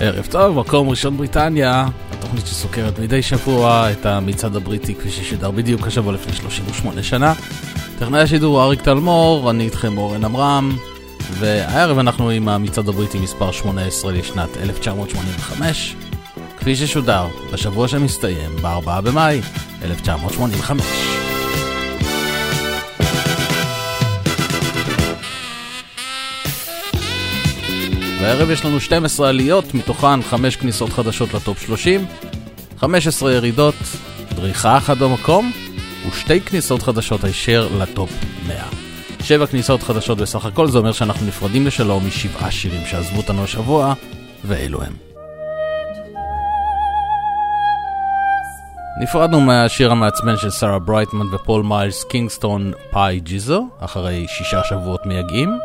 ערב טוב, מקום ראשון בריטניה, התוכנית שסוקרת מדי שבוע את המצעד הבריטי כפי ששודר בדיוק השבוע לפני 38 שנה. טכנאי השידור אריק טלמור, אני איתכם אורן עמרם, והערב אנחנו עם המצעד הבריטי מספר 18 לשנת 1985, כפי ששודר בשבוע שמסתיים ב-4 במאי 1985. והערב יש לנו 12 עליות, מתוכן 5 כניסות חדשות ל top 30, 15 ירידות, דריכה אחת במקום, ושתי כניסות חדשות הישר ל top 100. שבע כניסות חדשות בסך הכל, זה אומר שאנחנו נפרדים לשלום משבעה שירים שעזבו אותנו השבוע, ואלו הם. נפרדנו מהשיר המעצבן של שרה ברייטמן ופול מיילס קינגסטון Pie Jesu, אחרי שישה שבועות מייגעים.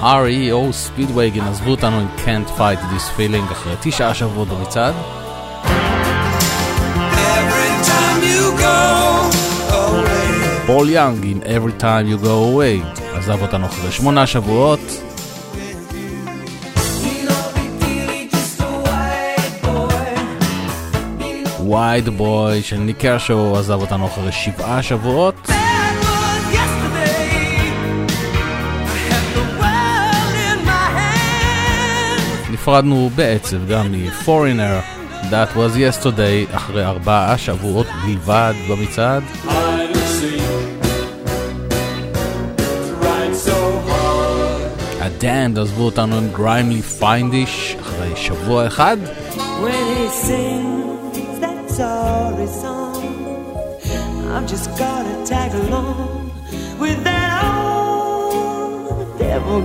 REO Speedwagon עזבו אותנו עם Can't Fight This Feeling אחרי תשעה שבועות במצעד. פול יאנג עם Every Time You Go Away עזב אותנו אחרי שמונה שבועות. Wide Boy של ניק קרשו עזב אותנו אחרי שבעה שבועות. נפרדנו בעצב גם מ-Foreigner That was yesterday אחרי ארבעה שבועות בלבד במצעד. הדאנד עזבו אותנו עם גריימלי פיינדיש אחרי שבוע אחד. I've just gotta tag along with that old devil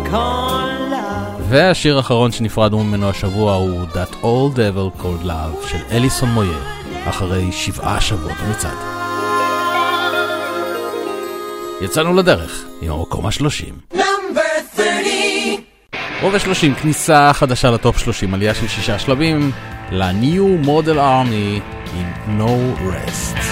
והשיר האחרון שנפרדנו ממנו השבוע הוא That Old Devil Called Love של אליסון מויה, אחרי שבעה שבועות מצד. יצאנו לדרך עם המקום השלושים. רוב השלושים, כניסה חדשה לטופ שלושים, עלייה של שישה שלבים ל-New Model Army עם No Rest.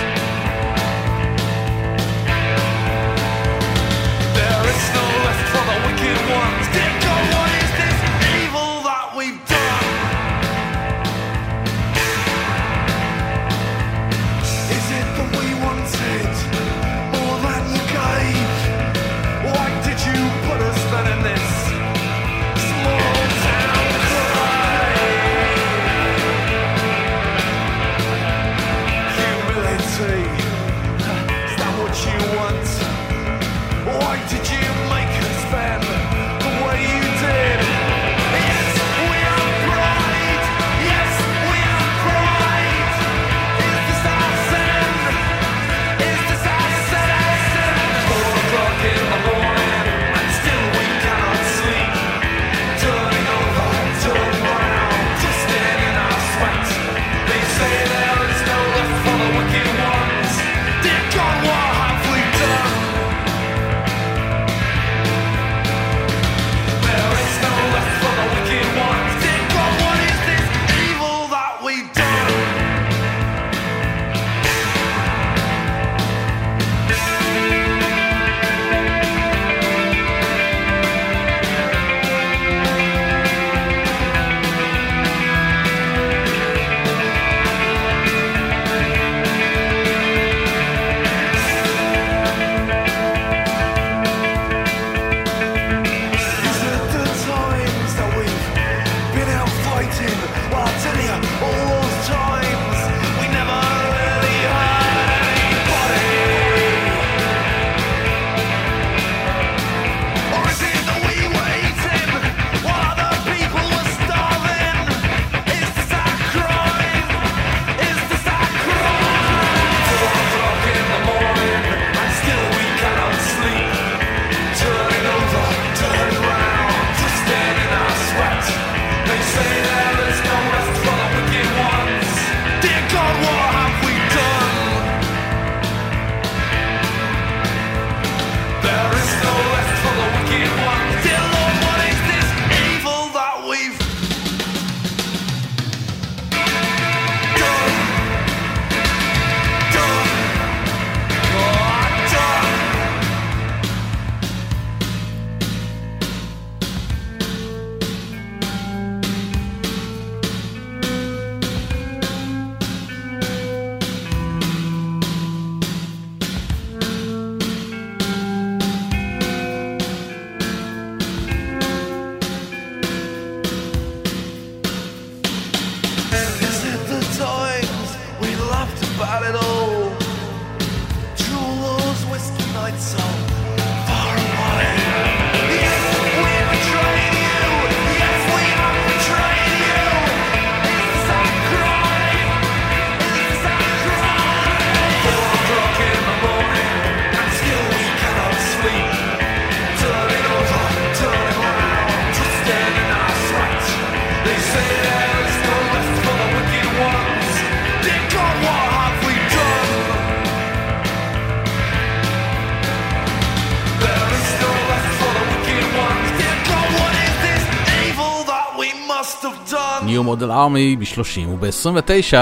Model Army ב-30 וב-29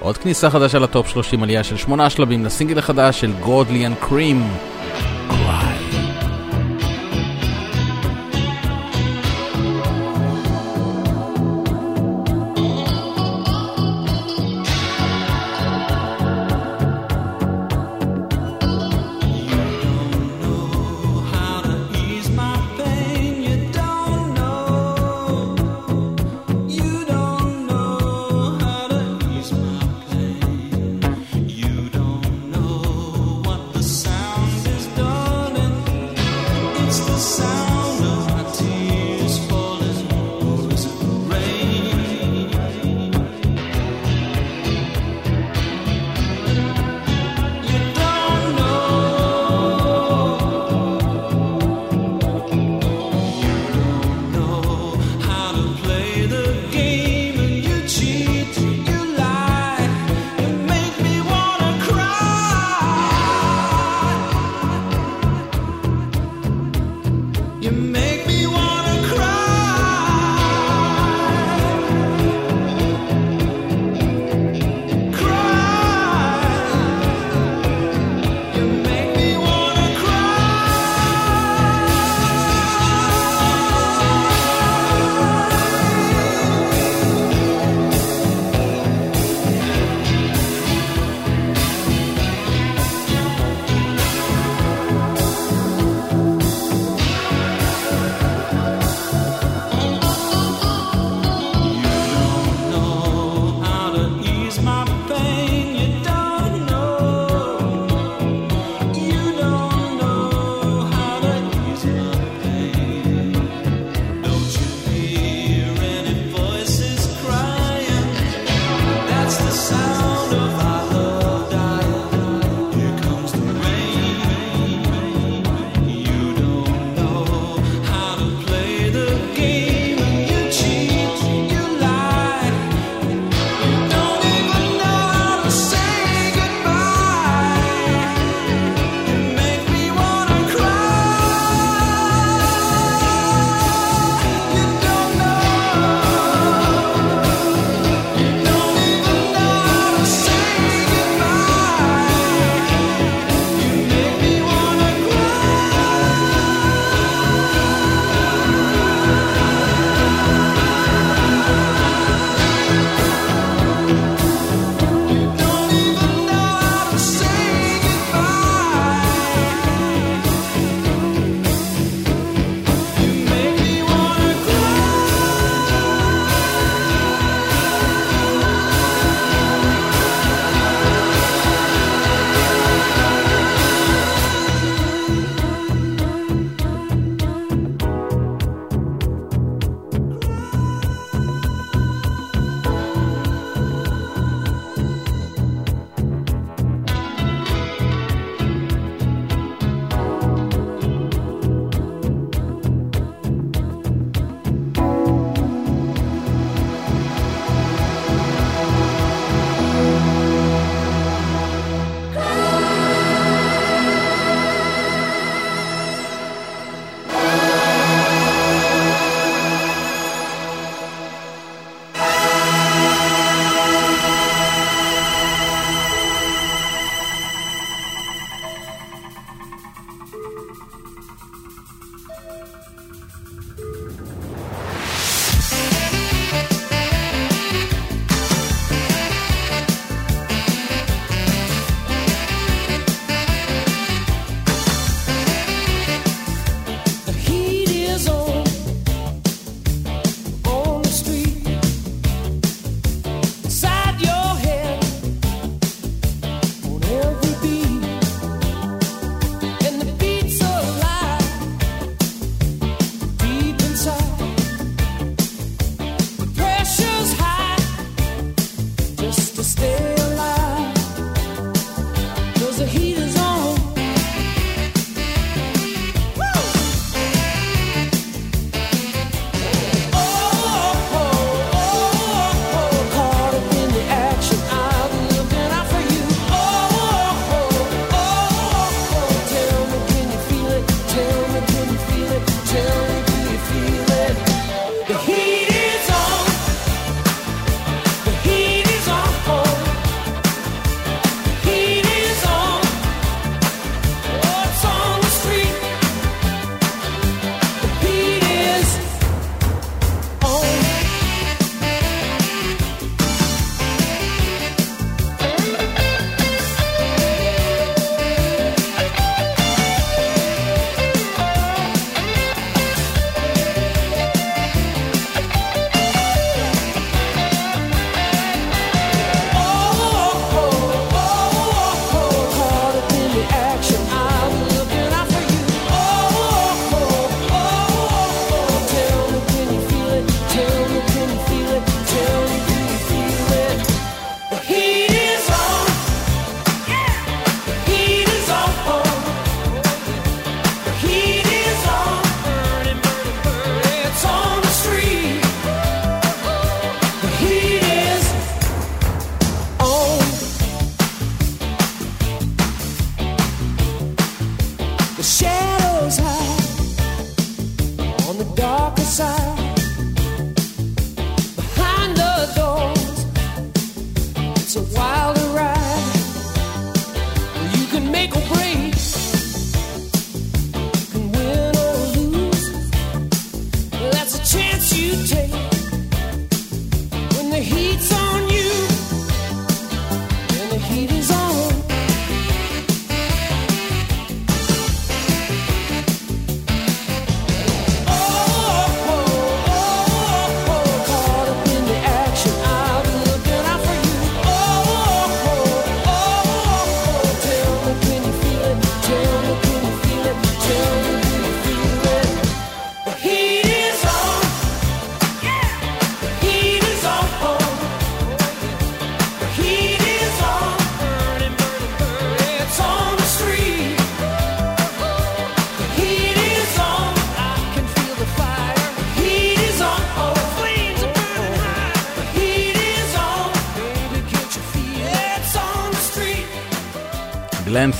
עוד כניסה חדשה ל top 30 עלייה של שמונה שלבים לסינגל החדש של Godley and Creme.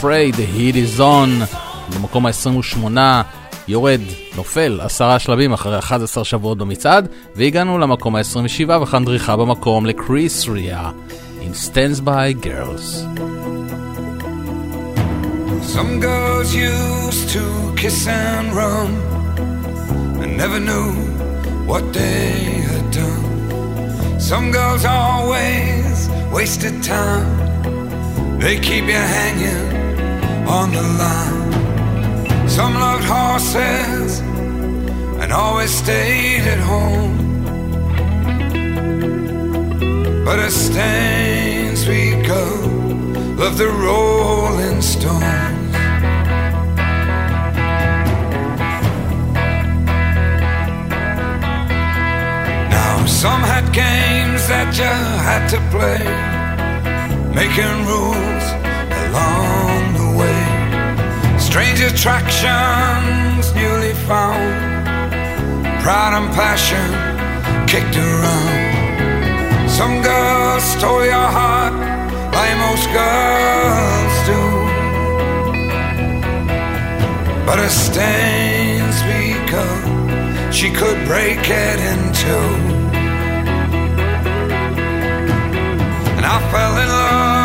פריי, The Heat is On, במקום ה-28, יורד, נופל, עשרה שלבים אחרי 11 שבועות במצעד, והגענו למקום ה-27 וכאן דריכה במקום לקריס ריה, עם Stands by Girls. Some girls used to kiss and run and never knew what they had done. Some girls always wasted time. They keep you hanging on the line. Some loved horses and always stayed at home. But as stains we go, love the Rolling Stones. Now some had games that you had to play, making rules along. Strange attractions newly found, pride and passion kicked around. Some girls stole your heart like most girls do. But a stains because she could break it in two. And I fell in love.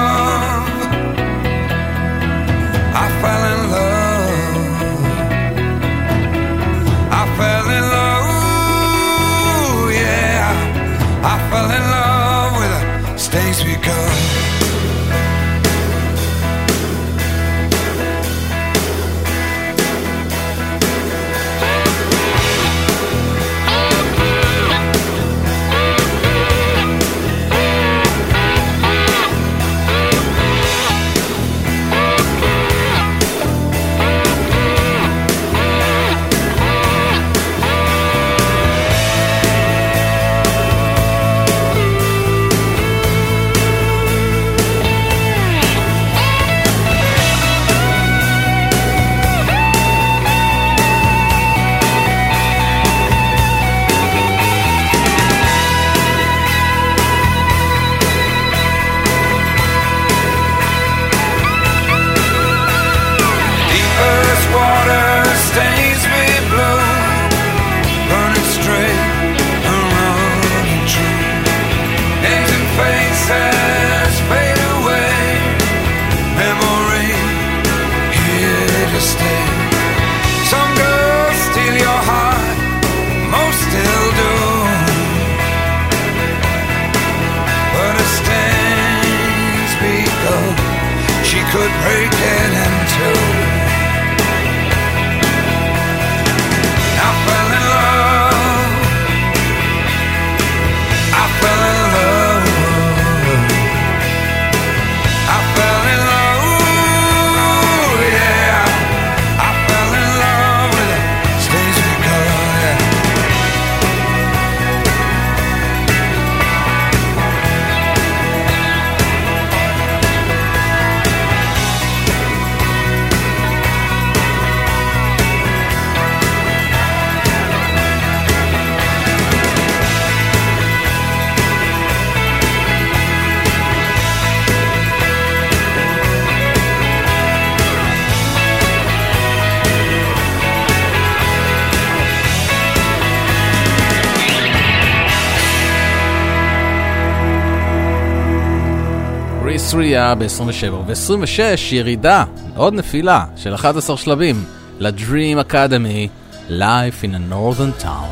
ריס ריה ב-27 וב-26 ירידה, עוד נפילה של 11 שלבים ל-Dream Academy Life in a Northern Town.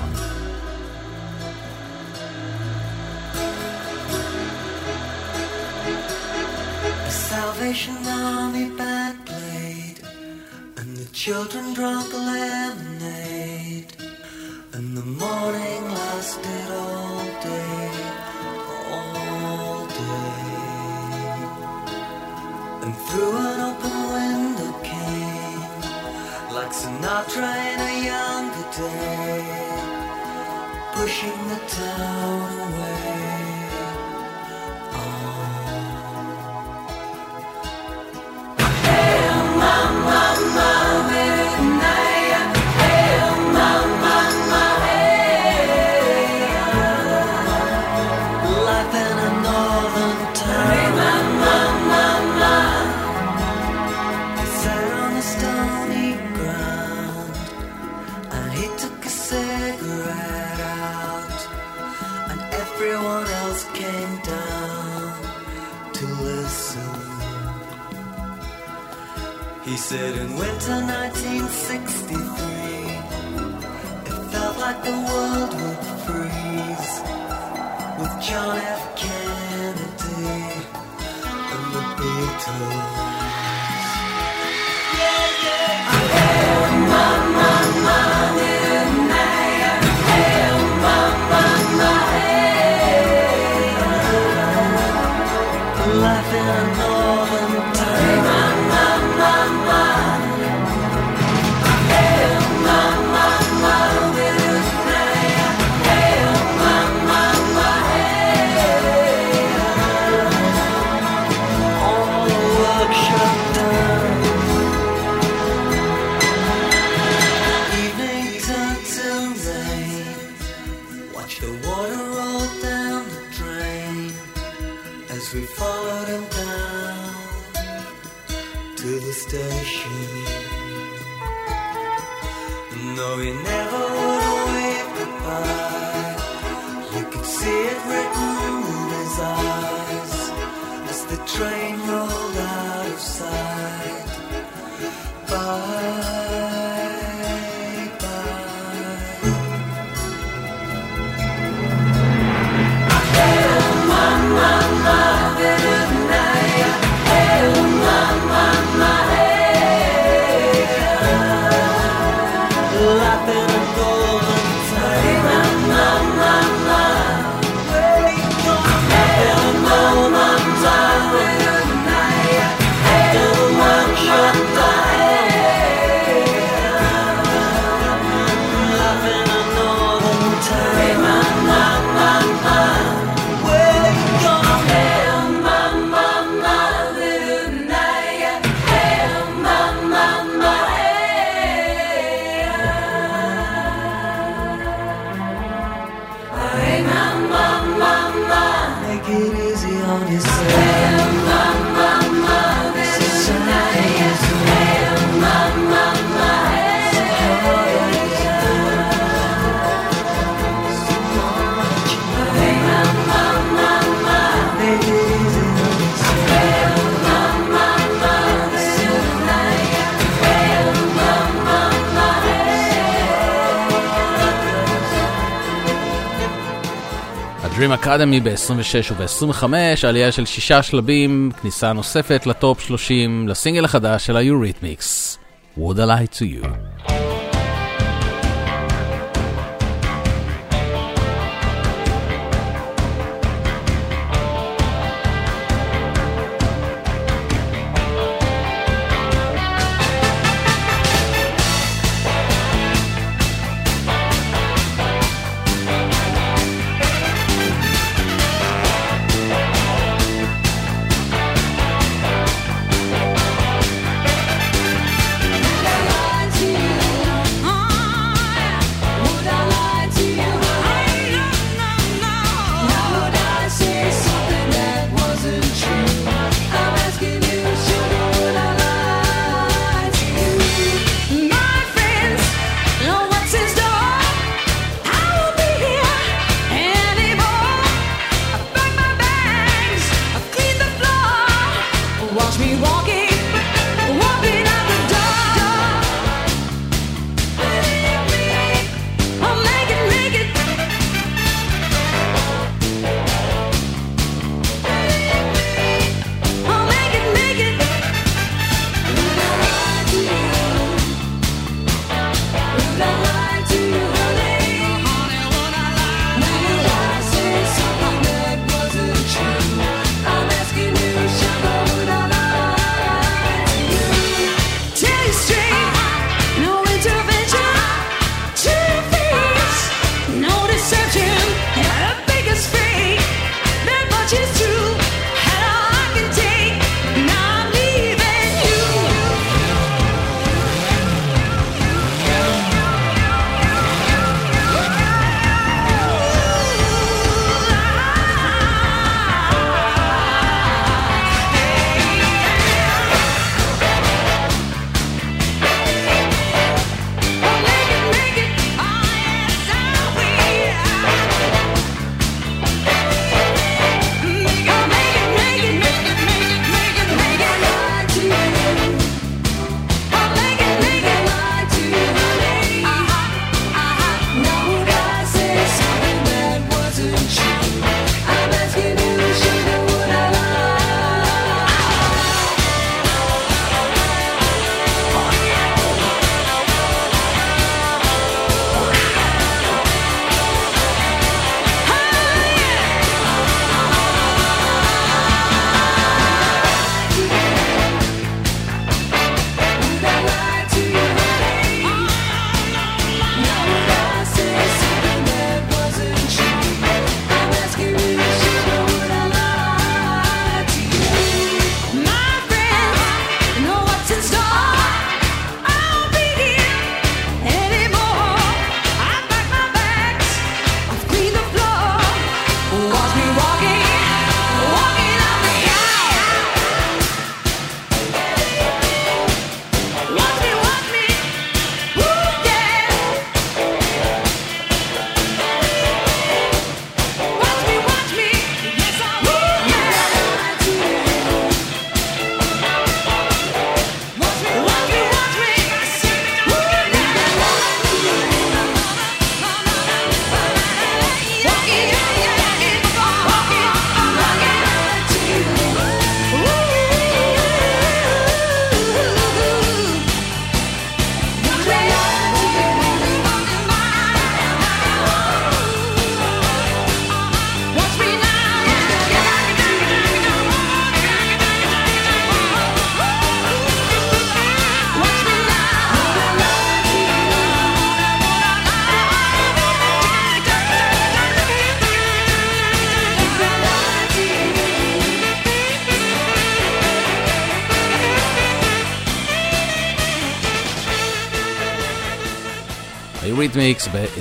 Set in winter 1963, it felt like the world would freeze with John F. Kennedy and the Beatles. Dream Academy ב-26 וב-25, עלייה של שישה שלבים, כניסה נוספת לטופ 30 לסינגל החדש של היוריתמיקס, Would I Lie to You.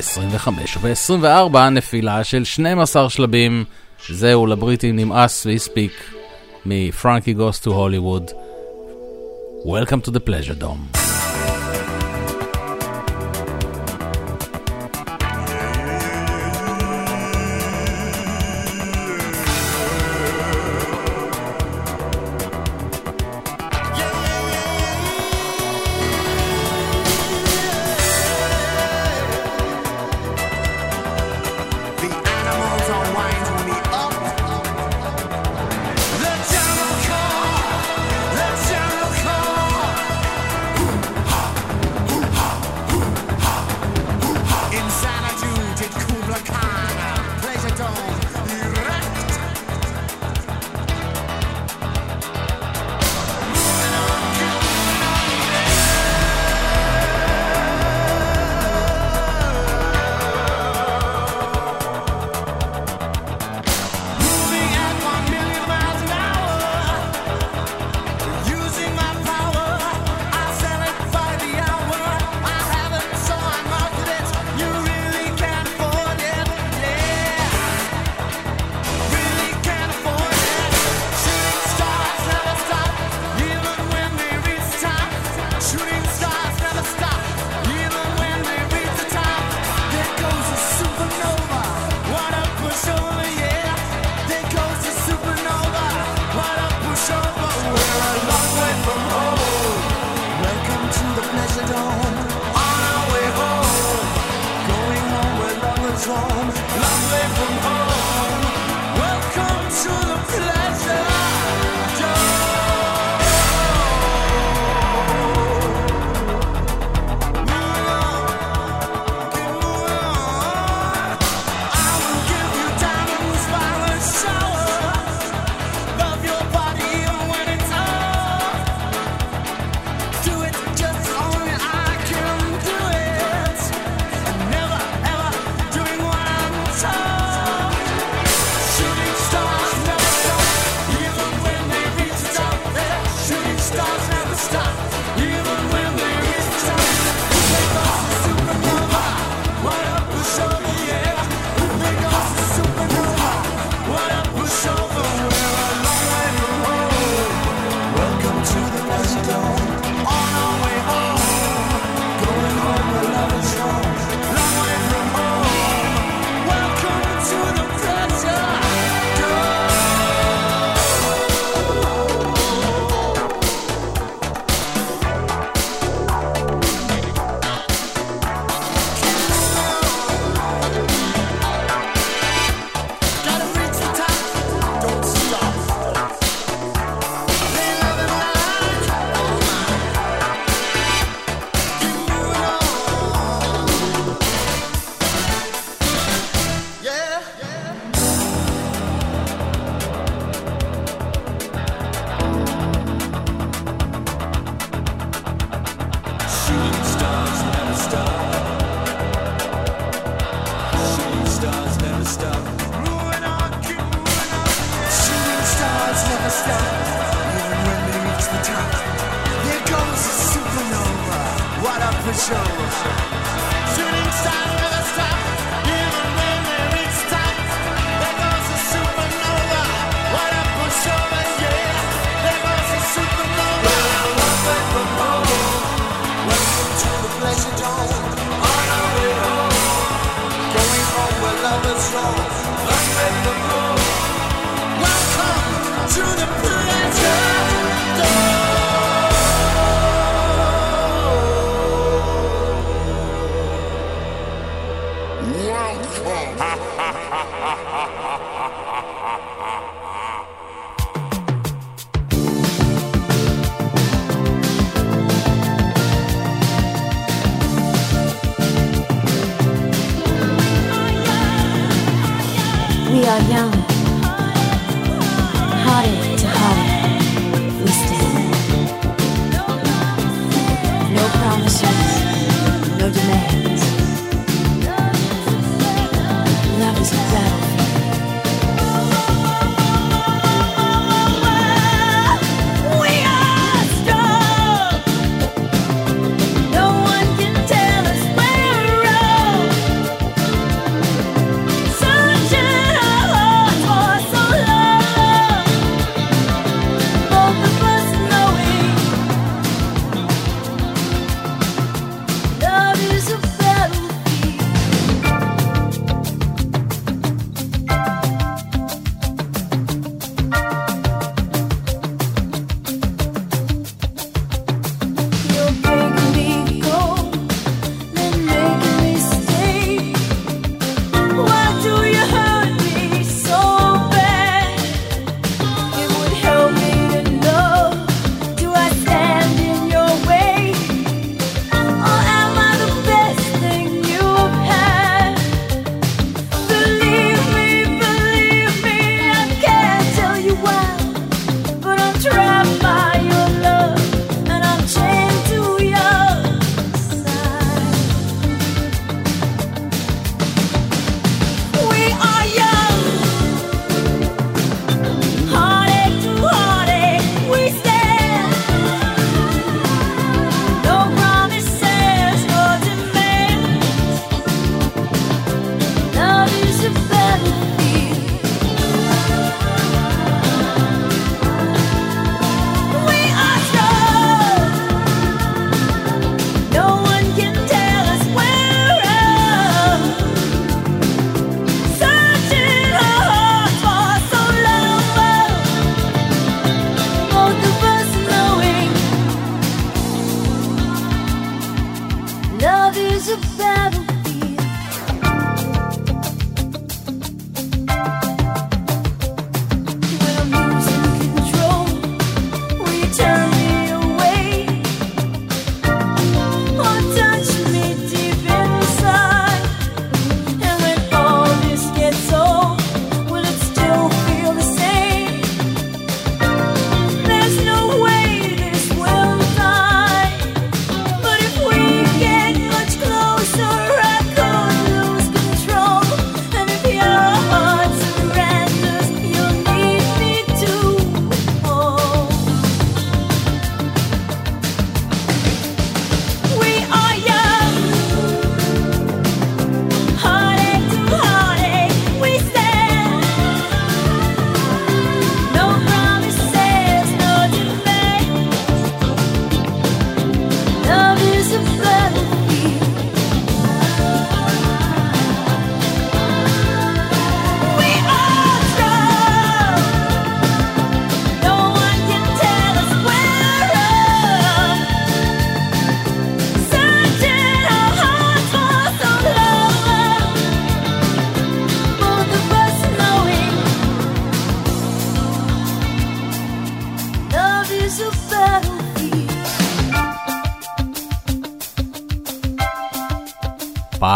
היוריתמיקס ב-25 וב-24 נפילה של 12 שלבים. זהו, לבריטים נמאס והספיק מפרנקי גוס טו הוליווד. Welcome to the pleasure dome.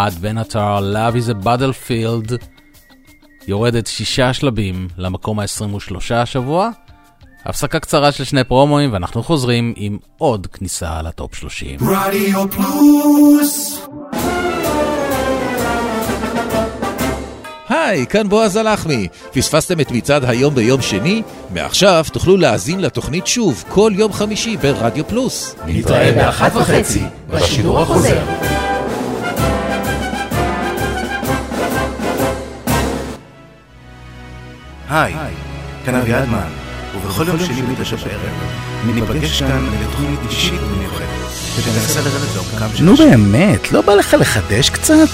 פאד בנטר, Love is a Battlefield, יורדת שישה שלבים למקום ה-23 השבוע. הפסקה קצרה של שני פרומואים ואנחנו חוזרים עם עוד כניסה לטופ 30. רדיו פלוס היי, כאן בועז הלחמי. פספסתם את מצעד היום ביום שני? מעכשיו תוכלו להאזין לתוכנית שוב כל יום חמישי ברדיו פלוס. נתראה באחת וחצי בשידור החוזר. היי, כאן אביעד מן, ובכל יום שני בתשע בערב, ניפגש כאן לתוכנית אישית ומיוחדת, שתנסה לרדת לעומקם של נו. באמת, לא בא לך לחדש קצת?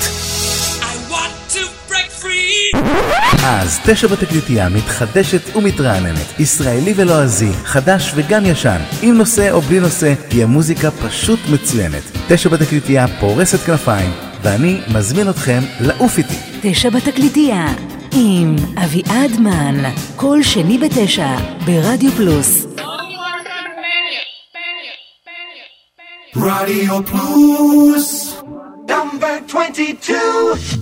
אז תשע בתקליטייה מתחדשת ומתרעננת, ישראלי ולועזי, חדש וגם ישן, עם נושא או בלי נושא, תהיה מוזיקה פשוט מצוינת. תשע בתקליטייה פורסת כנפיים, ואני מזמין אתכם לעוף איתי. תשע בתקליטייה, עם אביעד מן, כל שני בתשע, ברדיו פלוס. רדיו פלוס נאמבר 22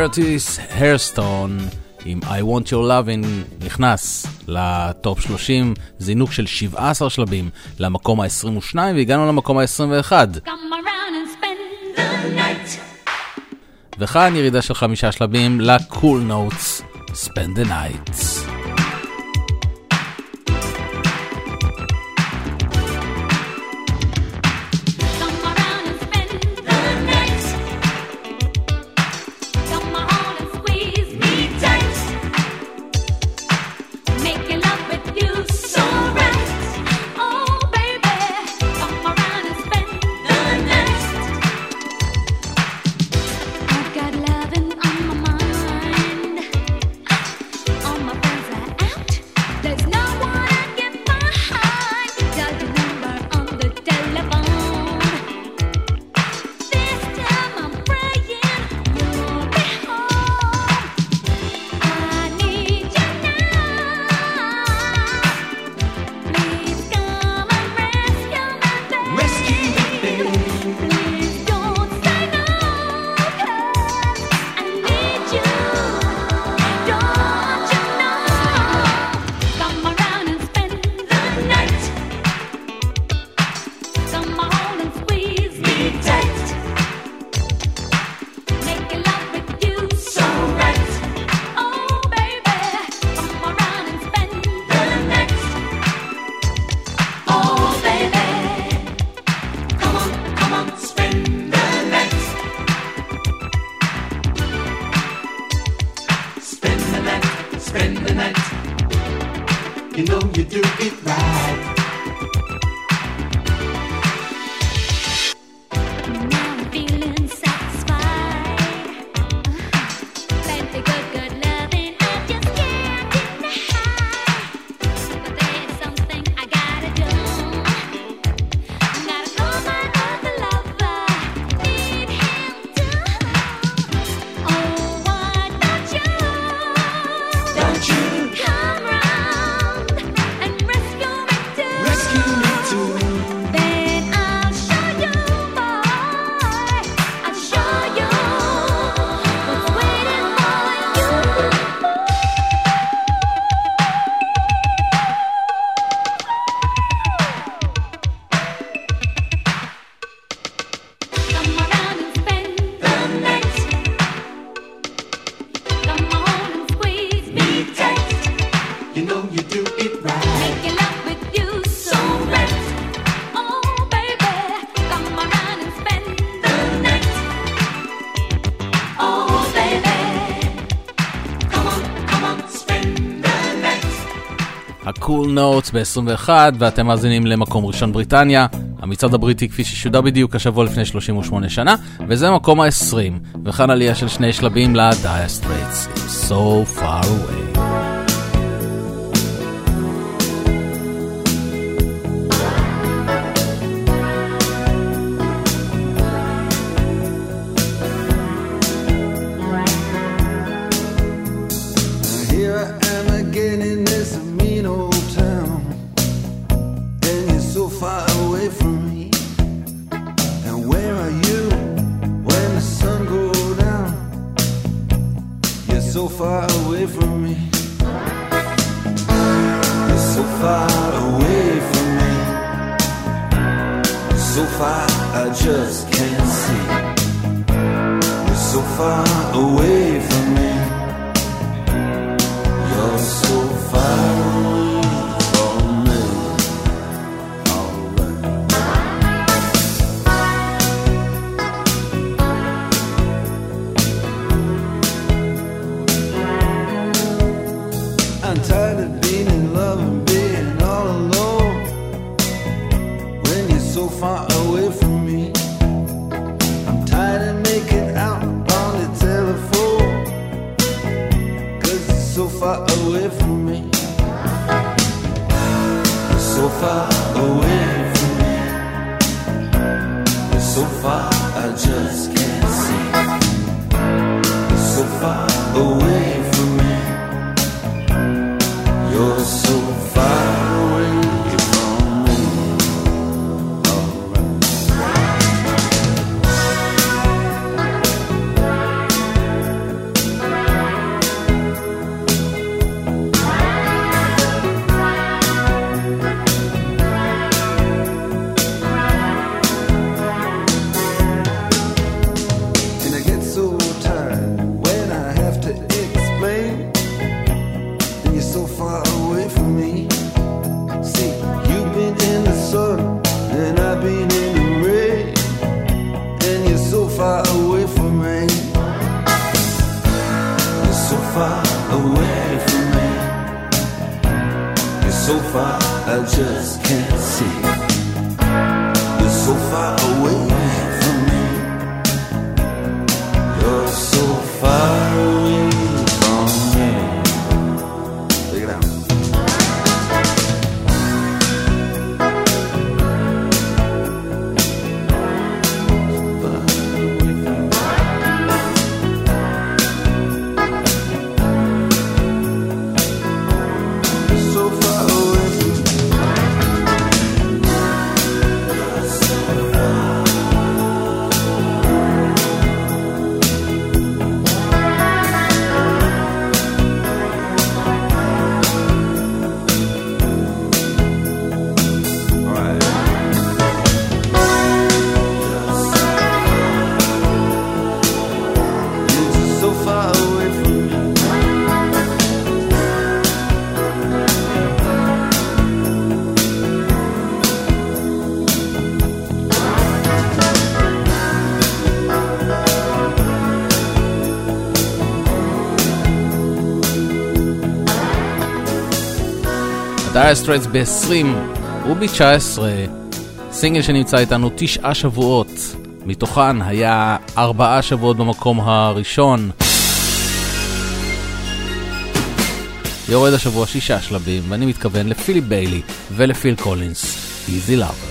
קרטיס הרסטון עם I want your loving נכנס לטופ 30, זינוק של 17 שלבים למקום ה-22 והגענו למקום ה-21. וכאן ירידה של חמישה שלבים לקול נוטס, Spend the Night. נוטס ב-21 ואתם מאזינים למקום ראשון בריטניה, המצעד הבריטי כפי ששודר בדיוק השבוע לפני 38 שנה, וזה מקום ה-20, וכאן עלייה של שני שלבים Straits, So Far Away. far away from me. You're so far away from me. So far, I just can't see. You're so far away. דייר סטרייטס ב-20 וב-19 סינגל שנמצא איתנו תשעה שבועות, מתוכן היה ארבעה שבועות במקום הראשון. יורד השבוע שישה שלבים, ואני מתכוון לפיליפ ביילי ולפיל קולינס, Easy Lover.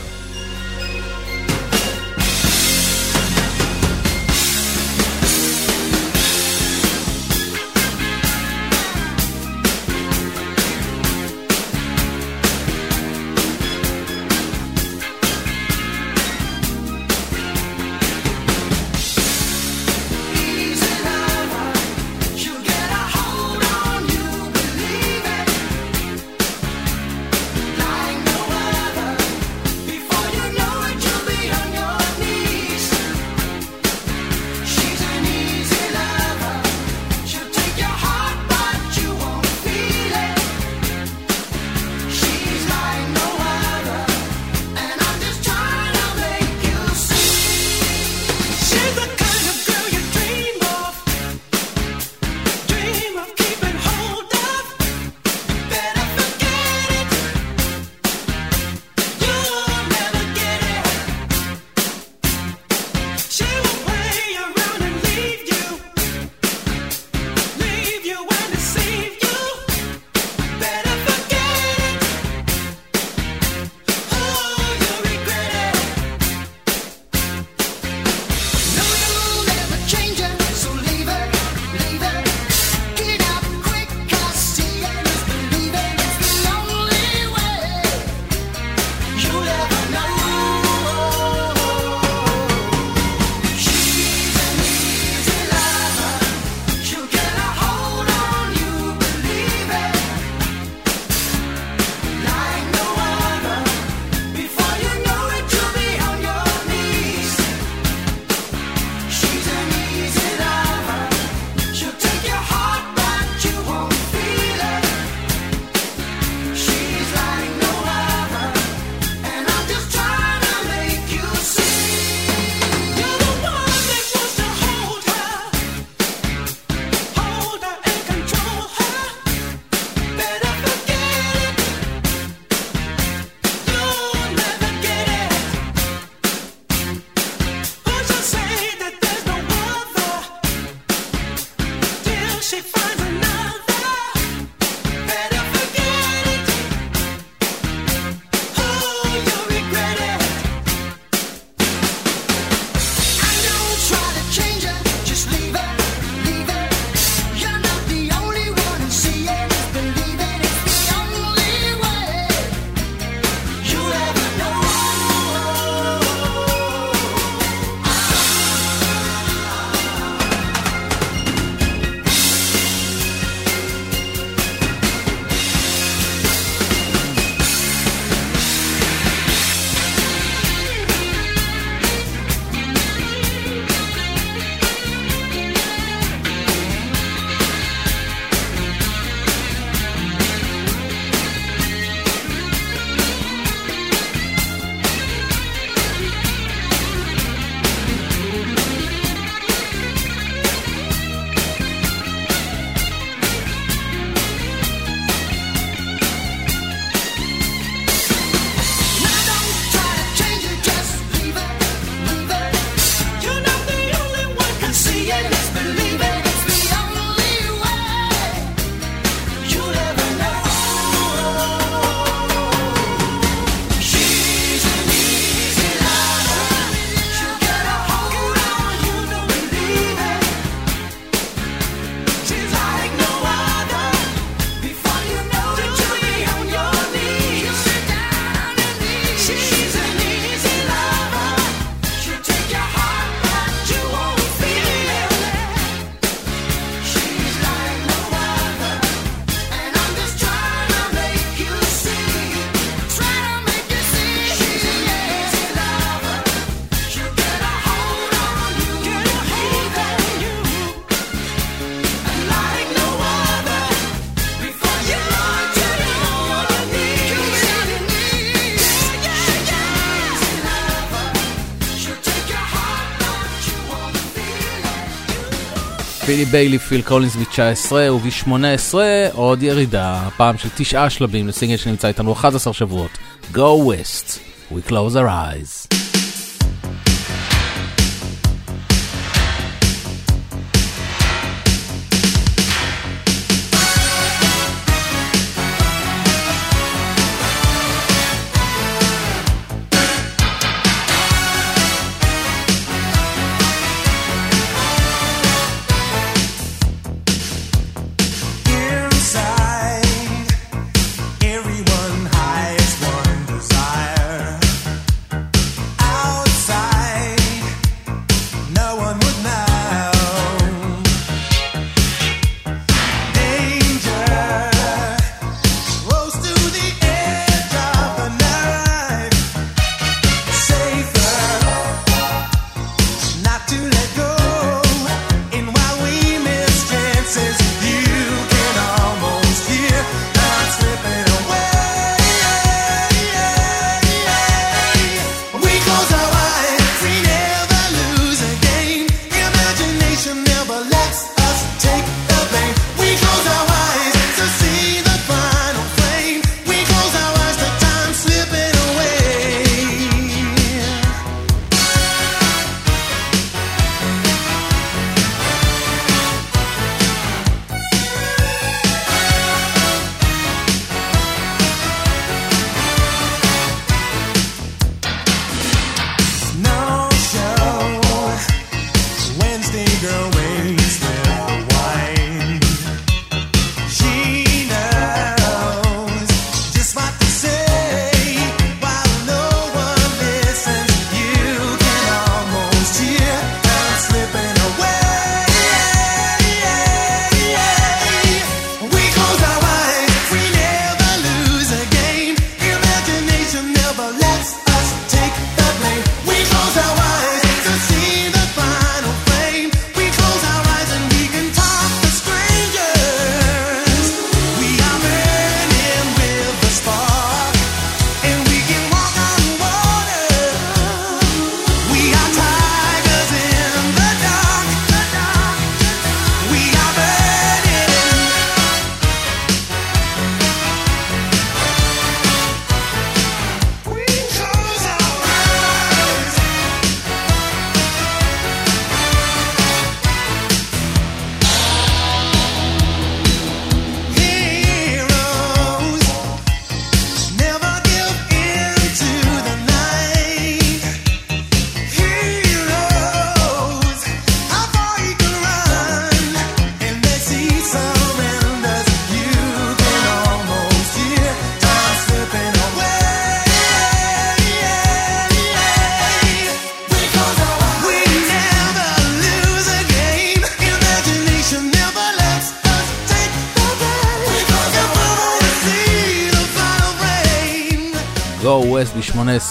פילי ביילי, פיל קולינס ב-19 וב-18 עוד ירידה, פעם של תשעה שלבים לסינגל שנמצא איתנו 11 שבועות. Go West, We Close Our Eyes.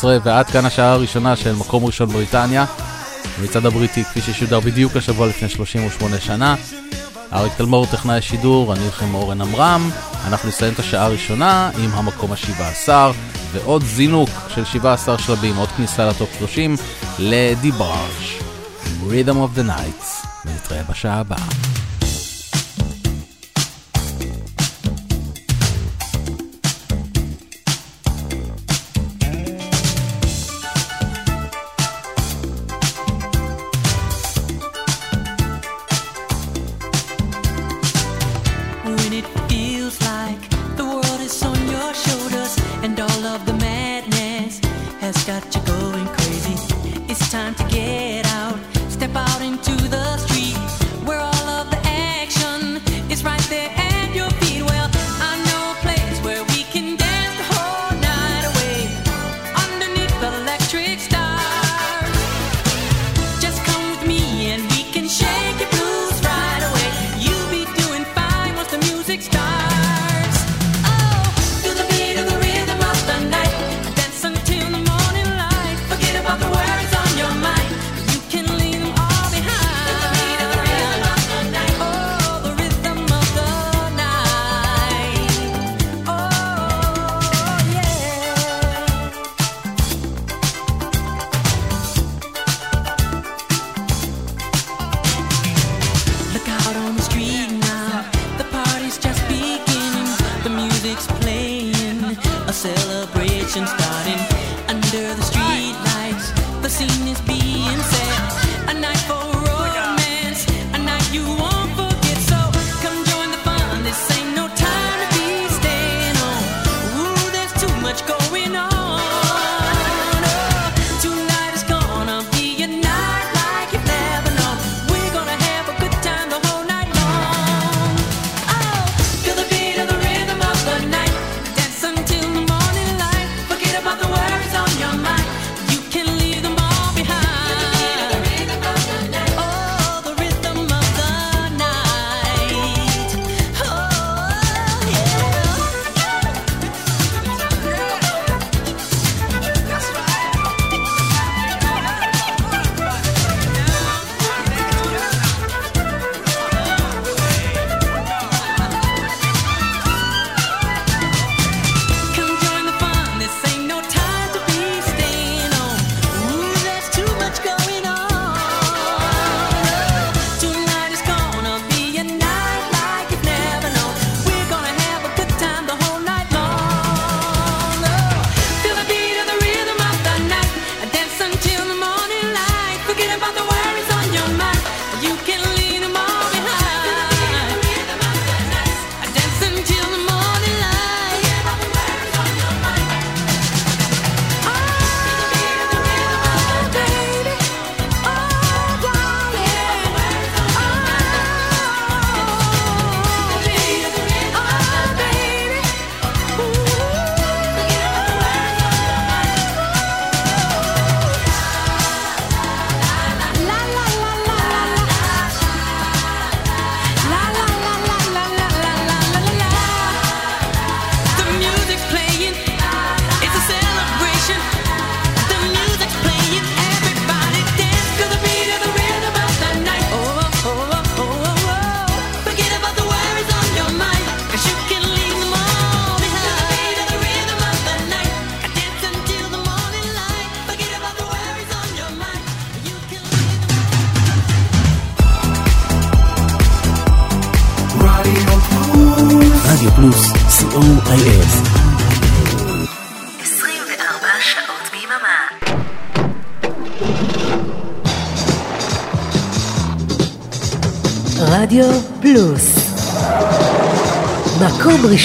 ועד כאן השעה הראשונה של מקום ראשון בריטניה. המצעד הבריטי כפי ששודר בדיוק השבוע לפני 38 שנה. אריק תלמור טכנאי השידור, אני איתכם אורן עמרם. אנחנו נסיים את השעה הראשונה עם המקום ה-17 ועוד זינוק של 17 שלבים, עוד כניסה לטופ 30 לדיבראז' Rhythm of the Nights. ונתראה בשעה הבאה. about in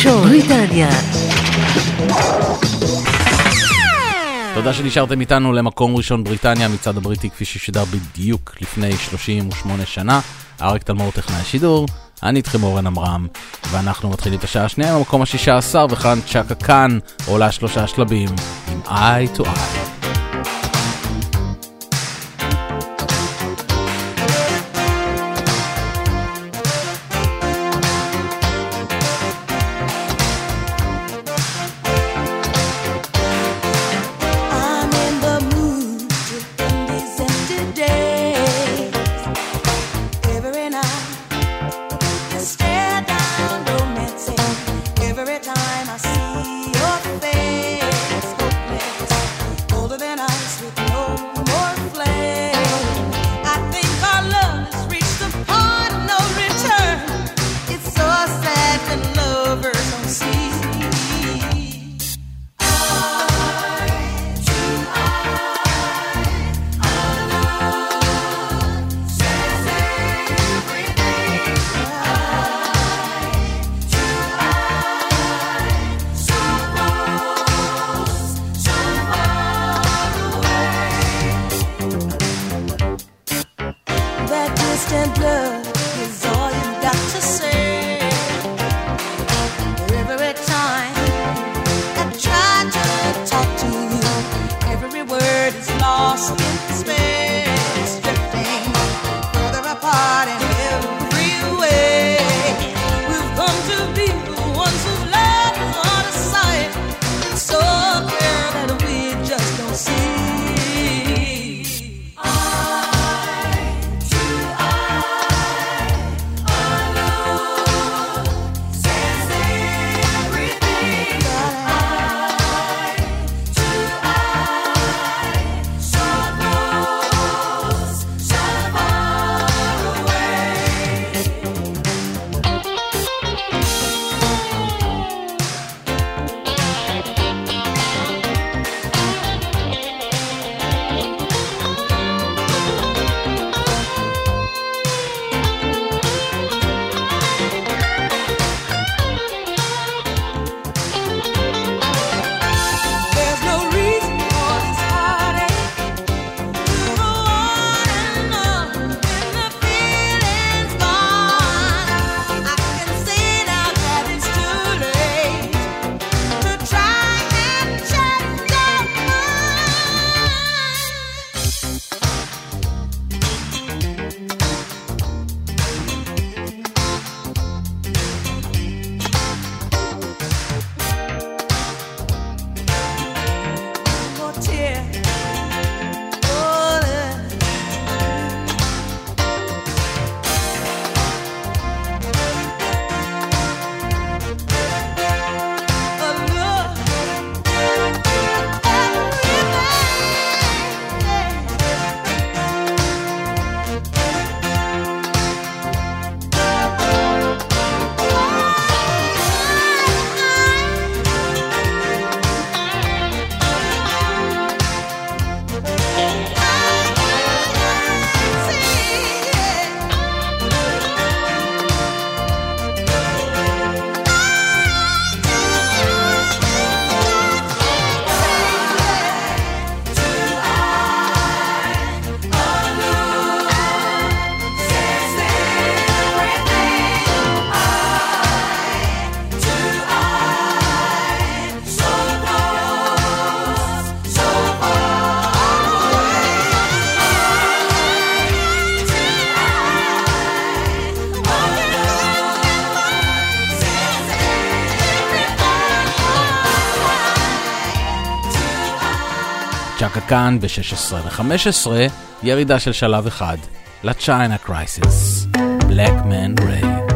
ראשון, בריטניה. תודה שנשארתם איתנו למקום ראשון בריטניה, מצד הבריטי כפי ששודר בדיוק לפני 38 שנה. אריק תלמור טכנאי השידור, אני איתכם אורן עמרם, ואנחנו מתחילים את השעה השנייה במקום השישה עשר, וכאן צ'קה כאן עולה שלושה שלבים עם eye to eye. כאן ב-16 ל-15, ירידה של שלב אחד, ל-China Crisis, Black Man Ray.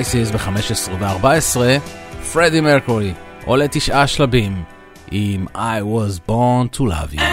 Crisis ב-15 ו-14, פרדי מרקורי עולה תשעה שלבים עם I was born to love you.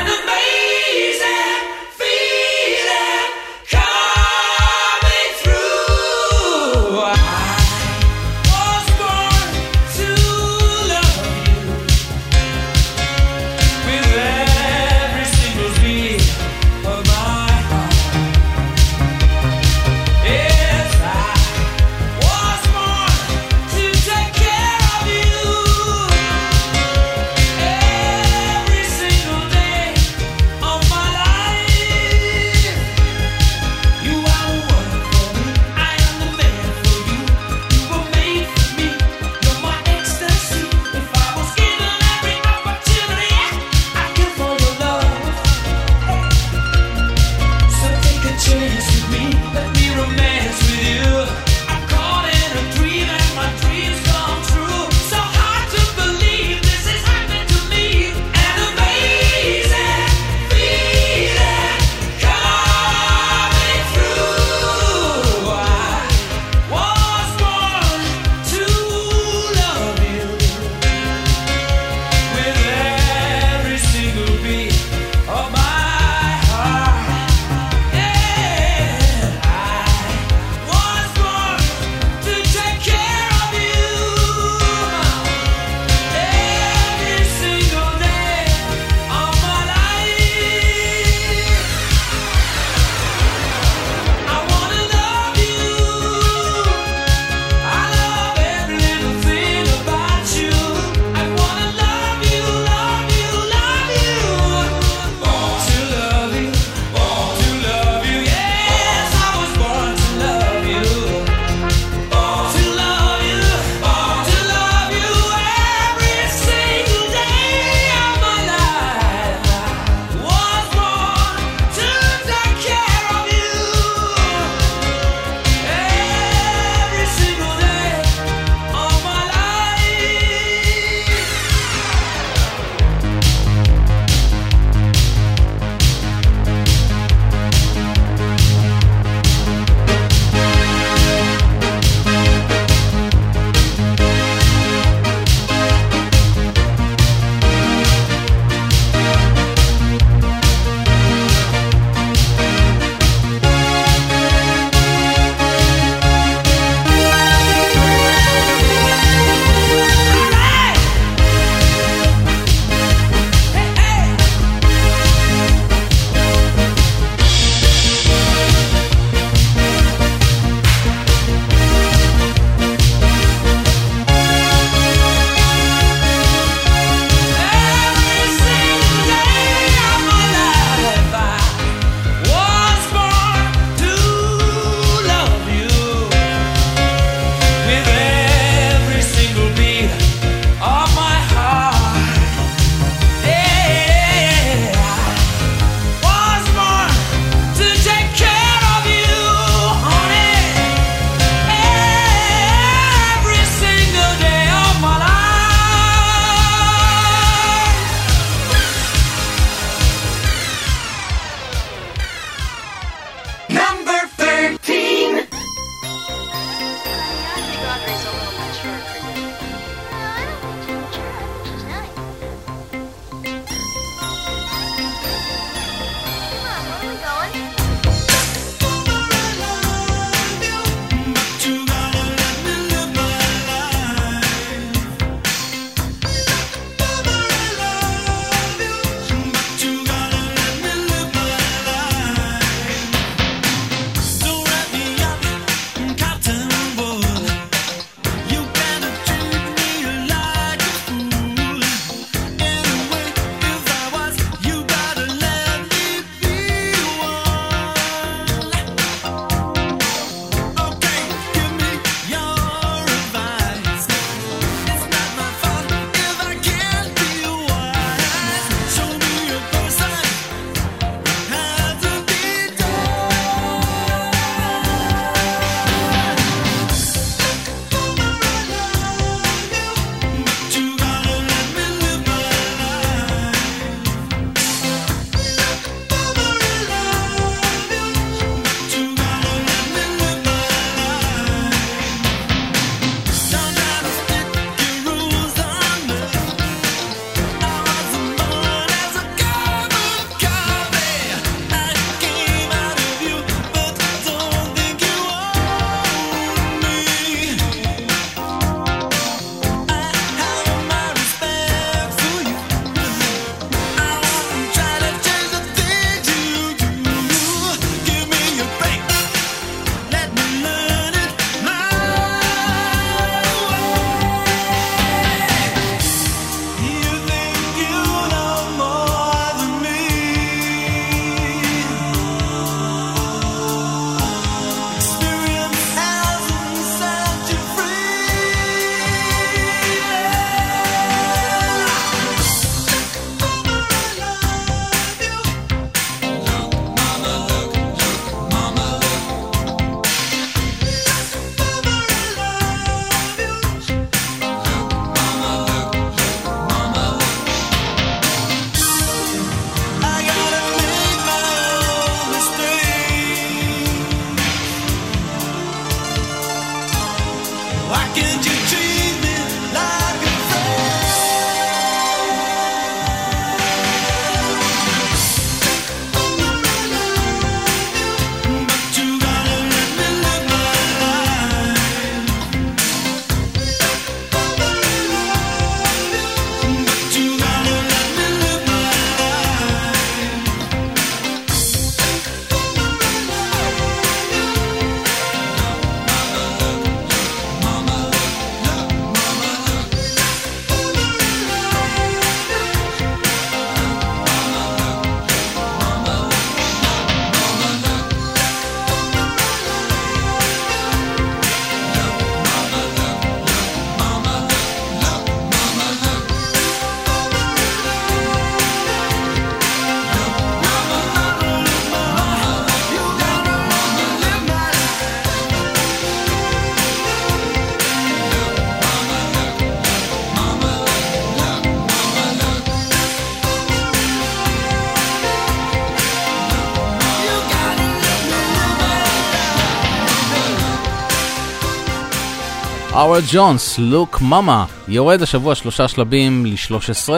האוורד ג'ונס, לוק מאמה, יורד השבוע שלושה שלבים ל-13,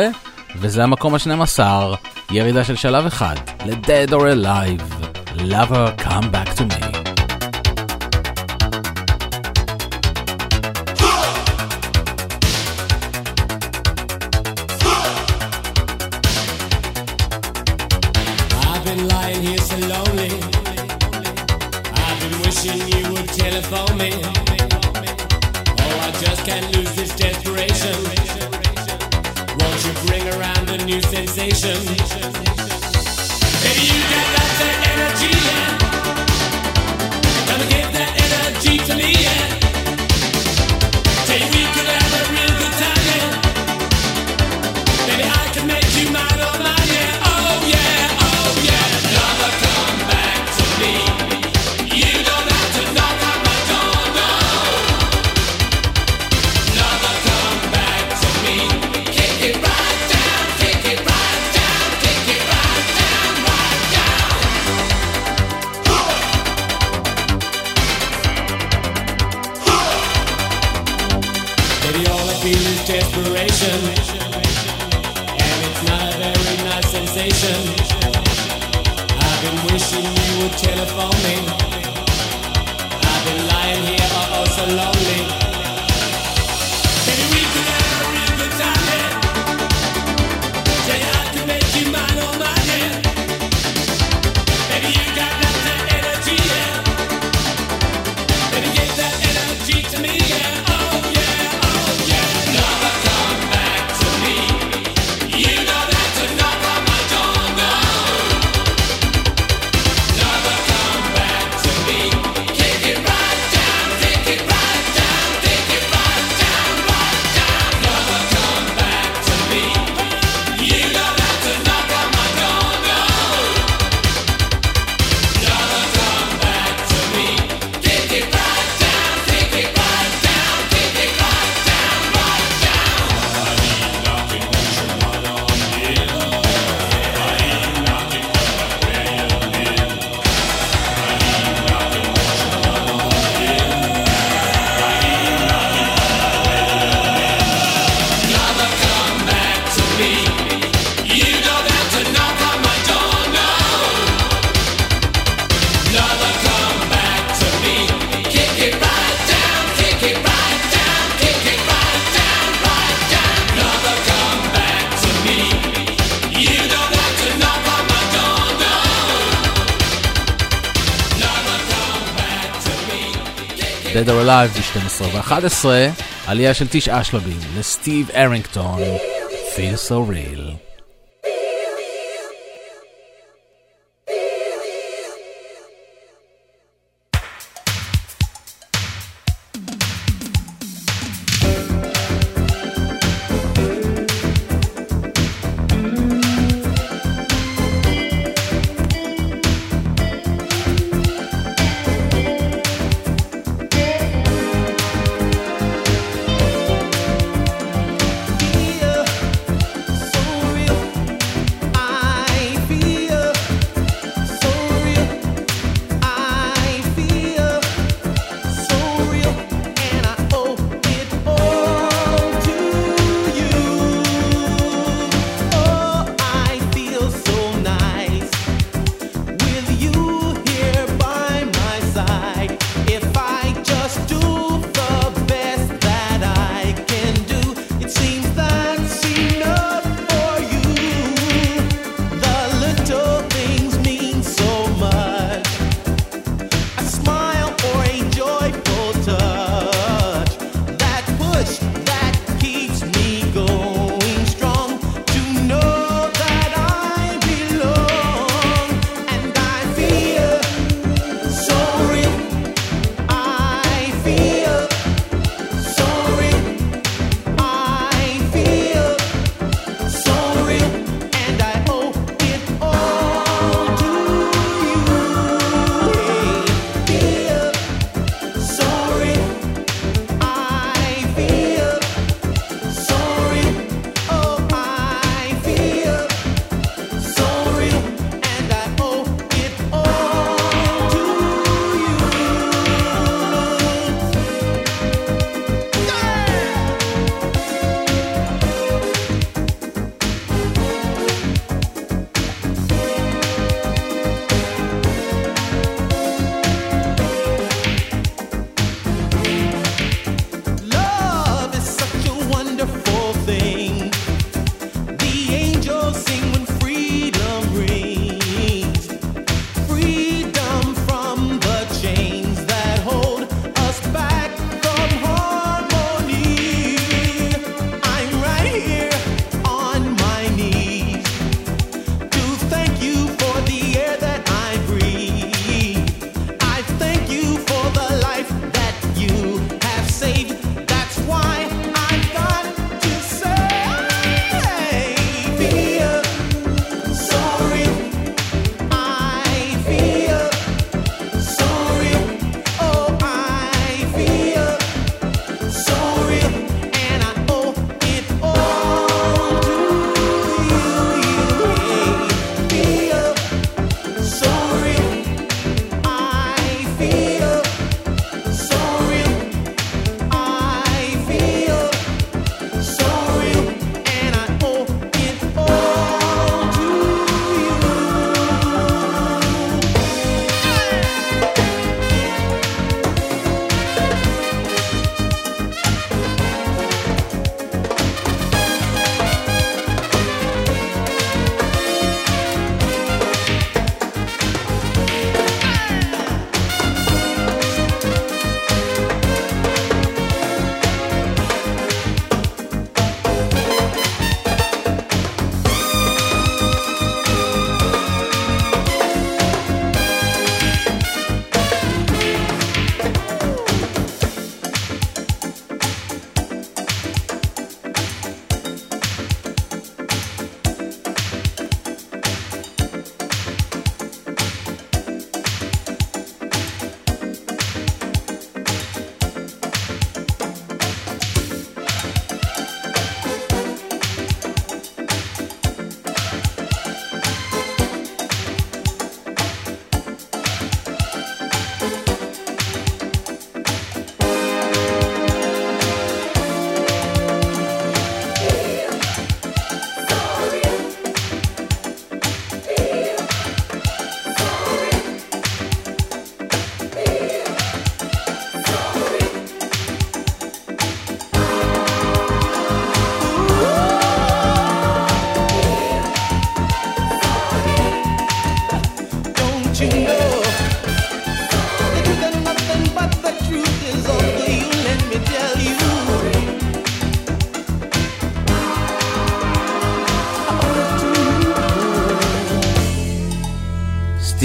וזה המקום ה-12, ירידה של שלב אחד, ל-Dead or Alive, Lover Come Back to Me. לייב ב-12 ו-11, עלייה של תשעה שלבים לסטיב ארינגטון, Feel So Real.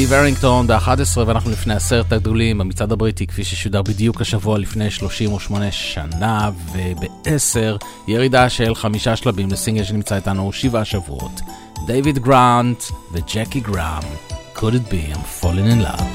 סטיב הרינגטון ב-11 ואנחנו לפני עשרת הגדולים במצעד הבריטי כפי ששודר בדיוק השבוע לפני 38 שנה וב-10 ירידה של חמישה שלבים לסינגל שנמצא איתנו שבעה שבועות. דייוויד גראנט וג'קי גראם, could it be I'm falling in love.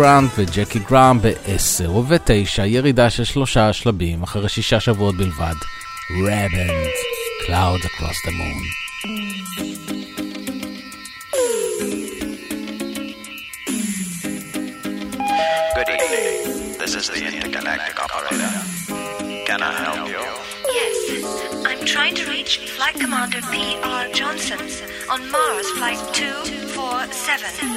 גרנט וג'קי גרם ב-10 וב-9, ירידה של שלושה שלבים אחרי שישה שבועות בלבד. רבנד, Clouds Across the Moon. This is the intergalactic operator. Can I help you? Yes, I'm trying to reach Flight Commander P.R. Johnson on Mars Flight 247.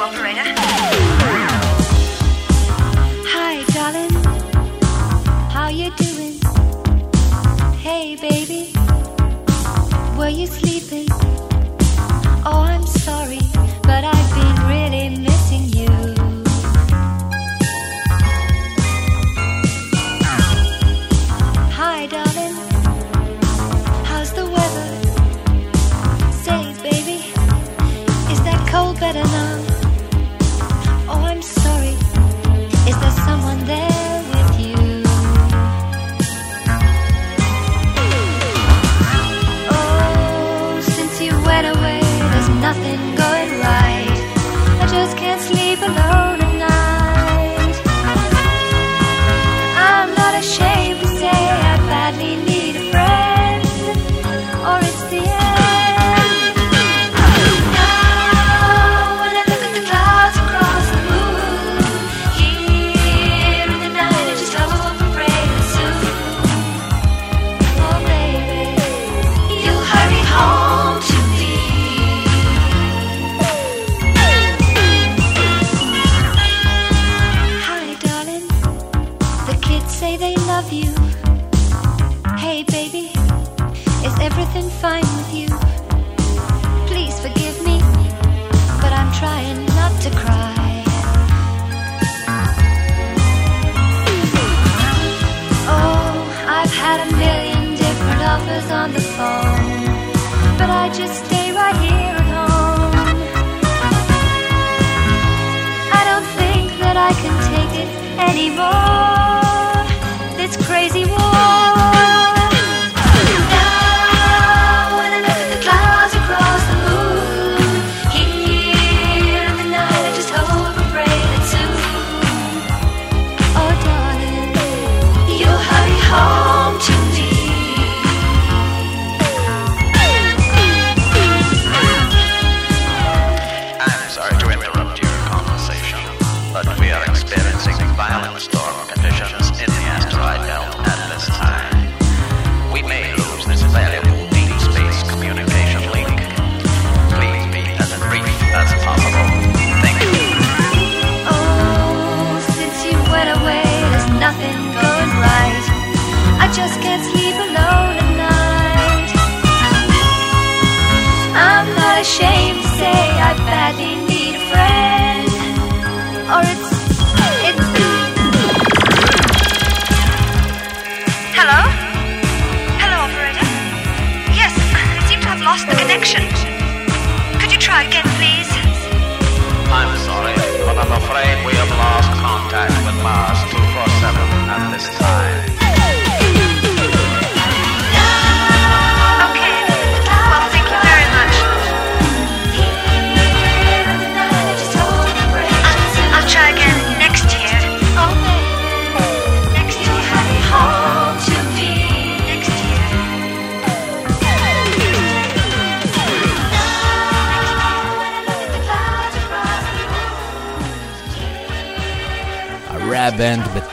operator.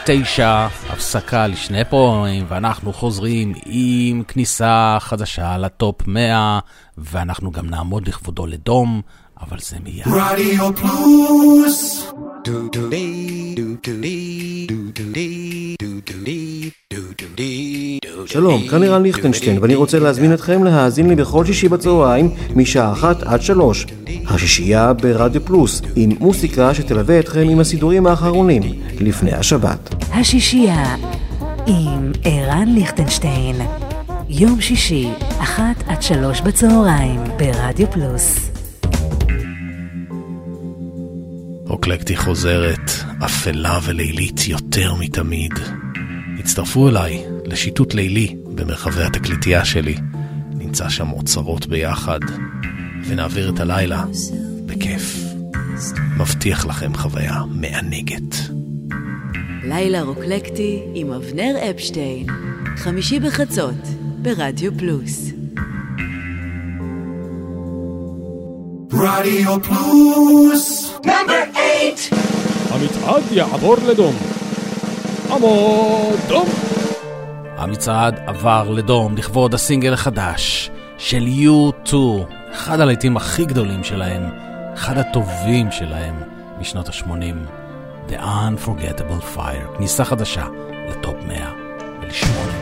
תשע, הפסקה לשני פרומים, ואנחנו חוזרים עם כניסה חדשה לטופ 100, ואנחנו גם נעמוד לכבודו לדום, אבל זה מיד. רדיו פלוס! שלום, כאן לירן ליכטנשטיין, ואני רוצה להזמין אתכם להאזין לי בכל שישי בצהריים, משעה אחת עד שלוש. השישייה ברדיו פלוס, עם מוסיקה שתלווה אתכם עם הסידורים האחרונים, לפני השבת. השישייה עם ערן ליכטנשטיין. יום שישי, אחת עד שלוש בצהריים, ברדיו פלוס. אוקלקטי חוזרת, אפלה ולילית יותר מתמיד. הצטרפו אליי לשיטוט לילי במרחבי התקליטייה שלי. נמצא שם אוצרות ביחד, ונעביר את הלילה בכיף. מבטיח לכם חוויה מענגת. לילה רוקלקטי עם אבנר אפשטיין, חמישי בחצות, ברדיו פלוס. רדיו פלוס! נאמבר 8! המצעד יעבור לדום. עמוד דום! המצעד עבר לדום לכבוד הסינגל החדש של U2, אחד הלהיטים הכי גדולים שלהם, אחד הטובים שלהם משנות ה-80. The Unforgettable Fire, כניסה חדשה לטופ 100 ולשמונה.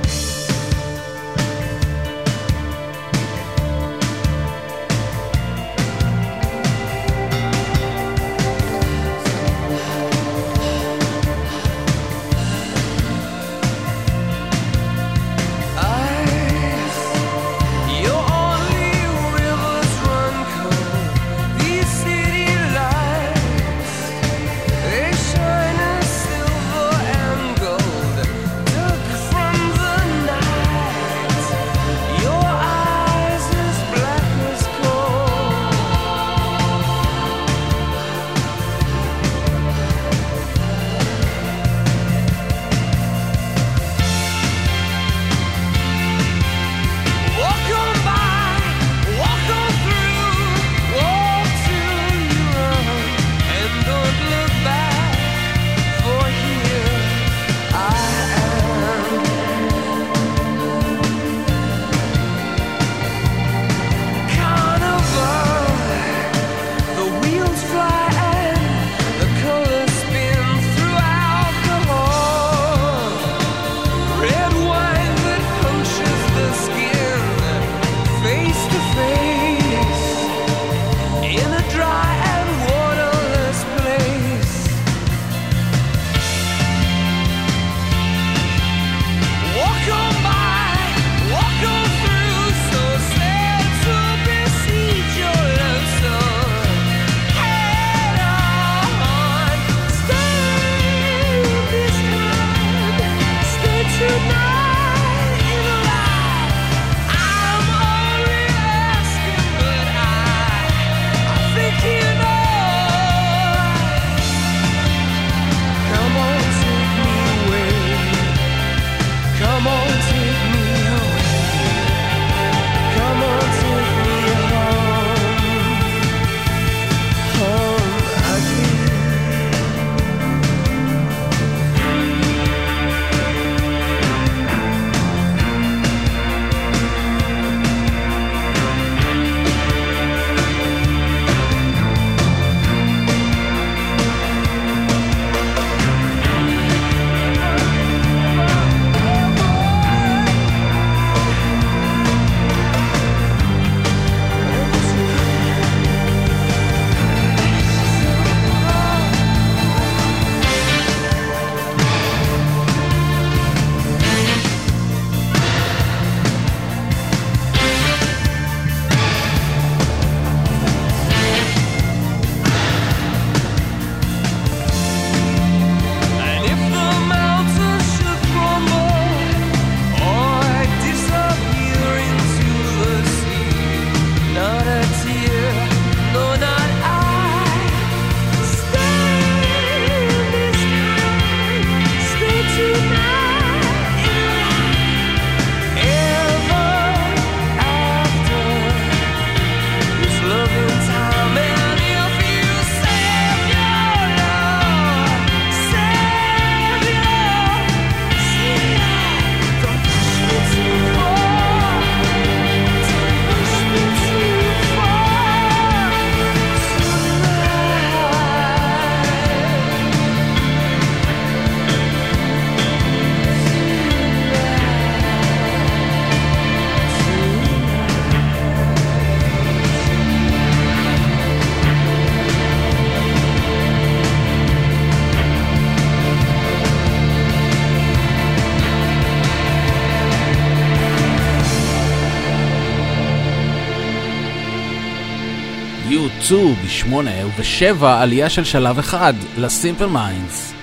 יצאו בשמונה ובשבע עלייה של שלב אחד לסימפל מיינדס.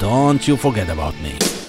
Don't you forget about me.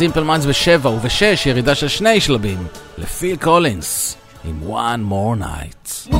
לסימפל מיינדס ב-7 וב-6 ירידה של שני שלבים לפיל קולינס עם One More Night.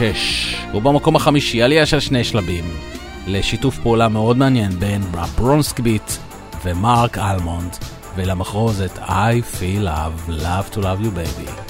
6, הוא במקום החמישי, עלייה של שני שלבים, לשיתוף פעולה מאוד מעניין בין ראפ רונסקביט ומרק אלמונד, ולמחרוזת I feel love, love to love you baby.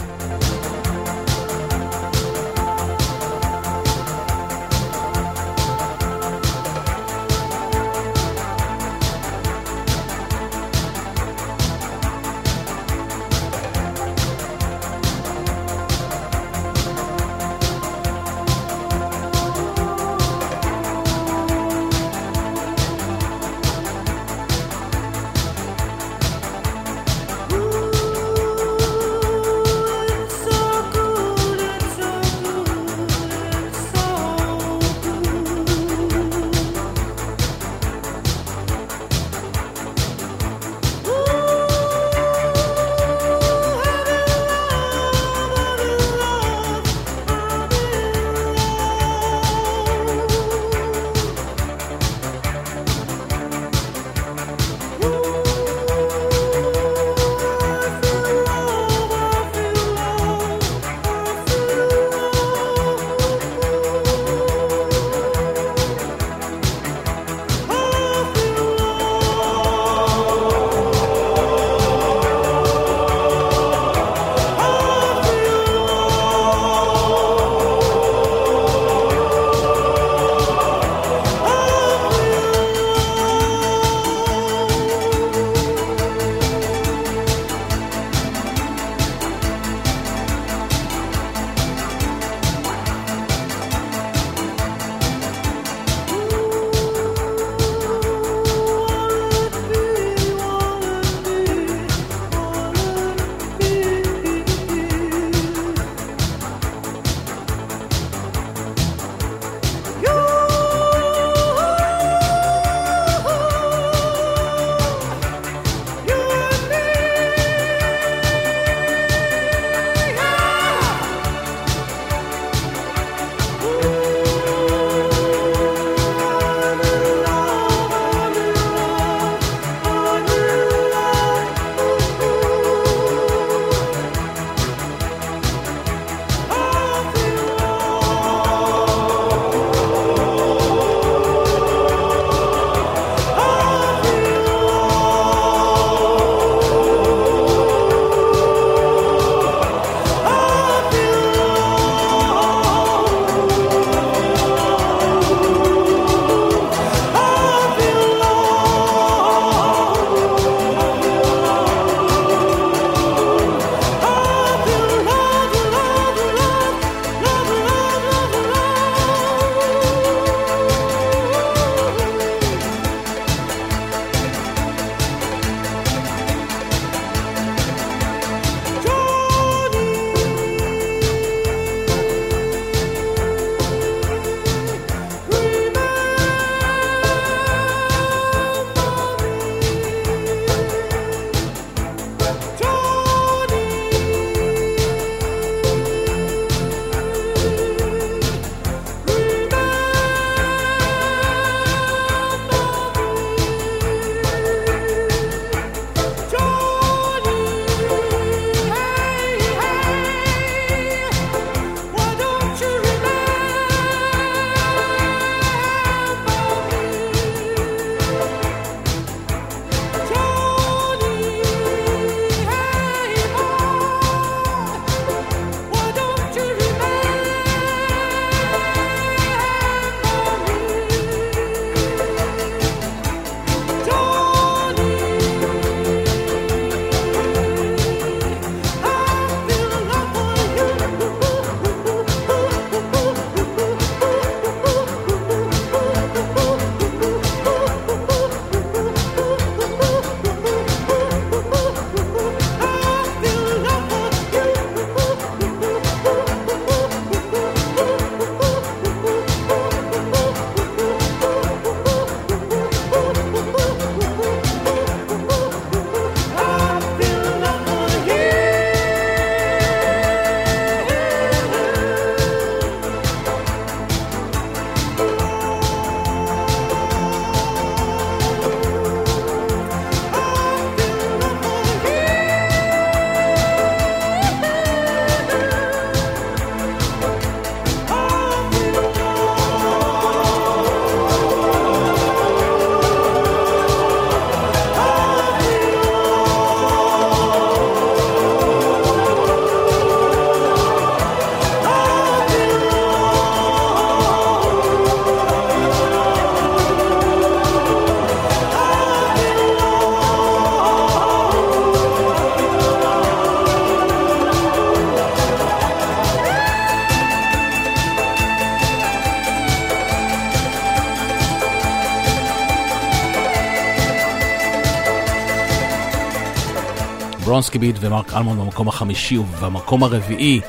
ברונסקי ביט ומרק אלמון במקום החמישי ובמקום הרביעי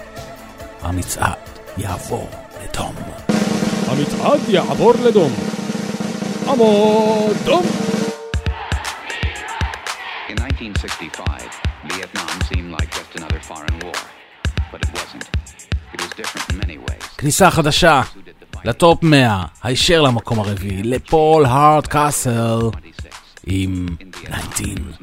המצעד יעבור לדום. המצעד יעבור לדום. עמוד דום! כניסה חדשה לטופ 100, הישר למקום הרביעי, לפול הארד קאסל עם 19.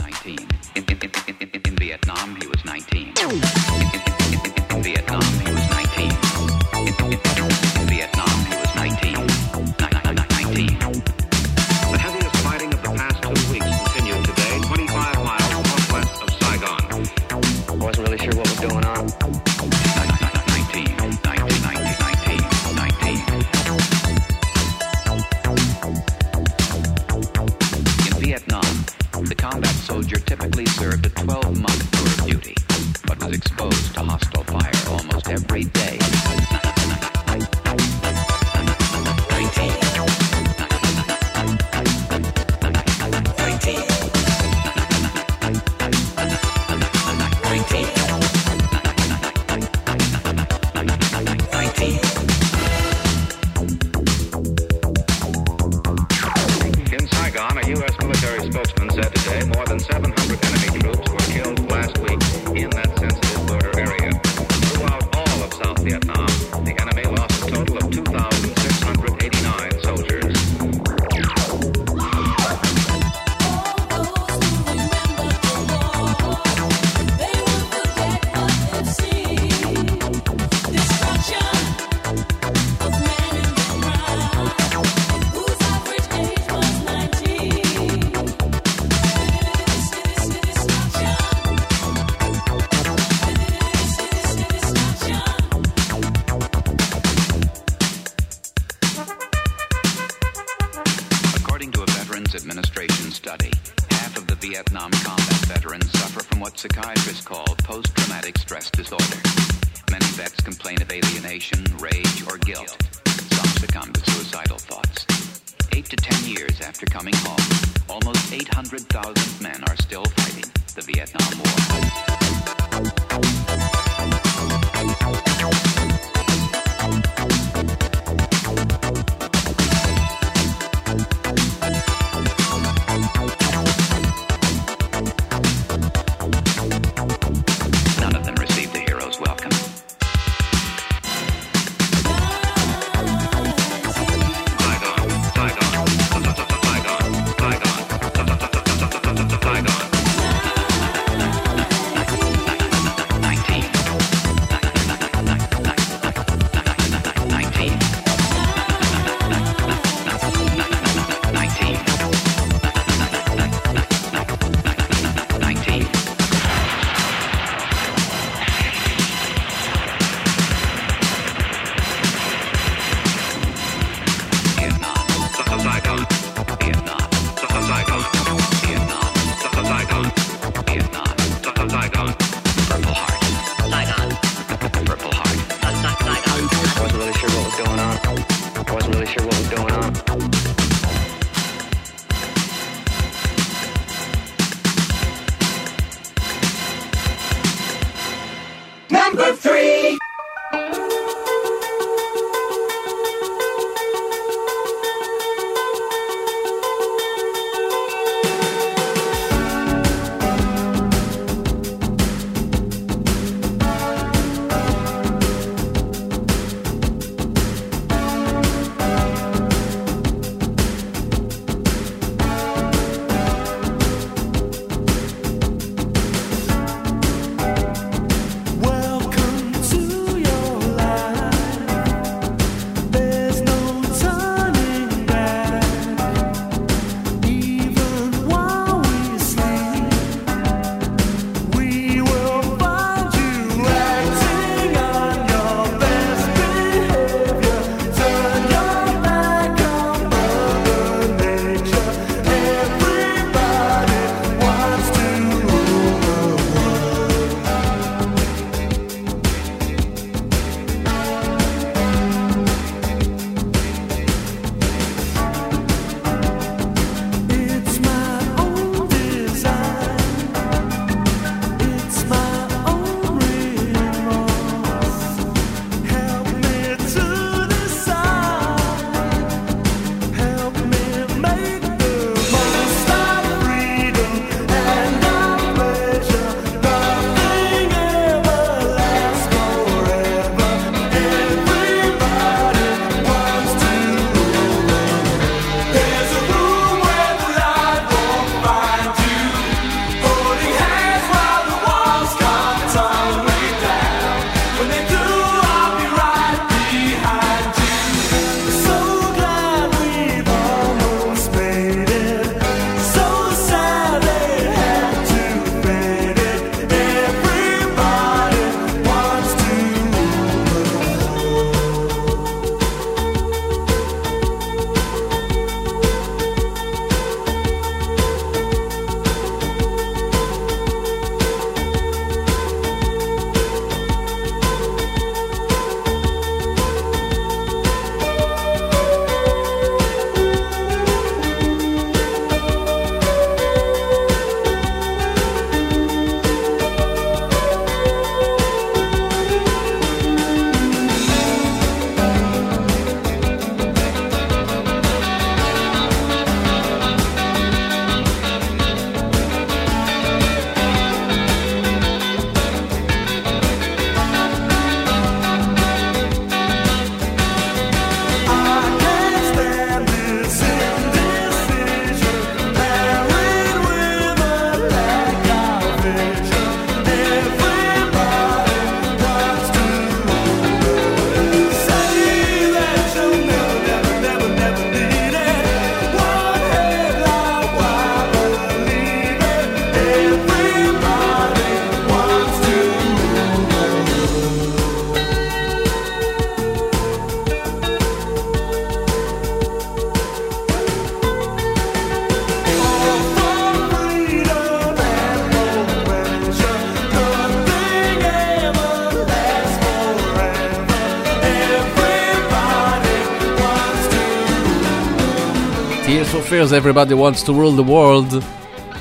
Because Everybody Wants to Rule the World.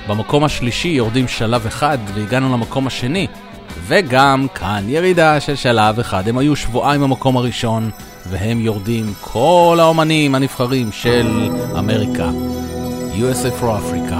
במקום השלישי יורדים שלב אחד והגענו למקום השני. וגם כאן ירידה של שלב אחד. הם היו שבועיים במקום הראשון, והם יורדים כל האומנים הנבחרים של אמריקה. USA for Africa.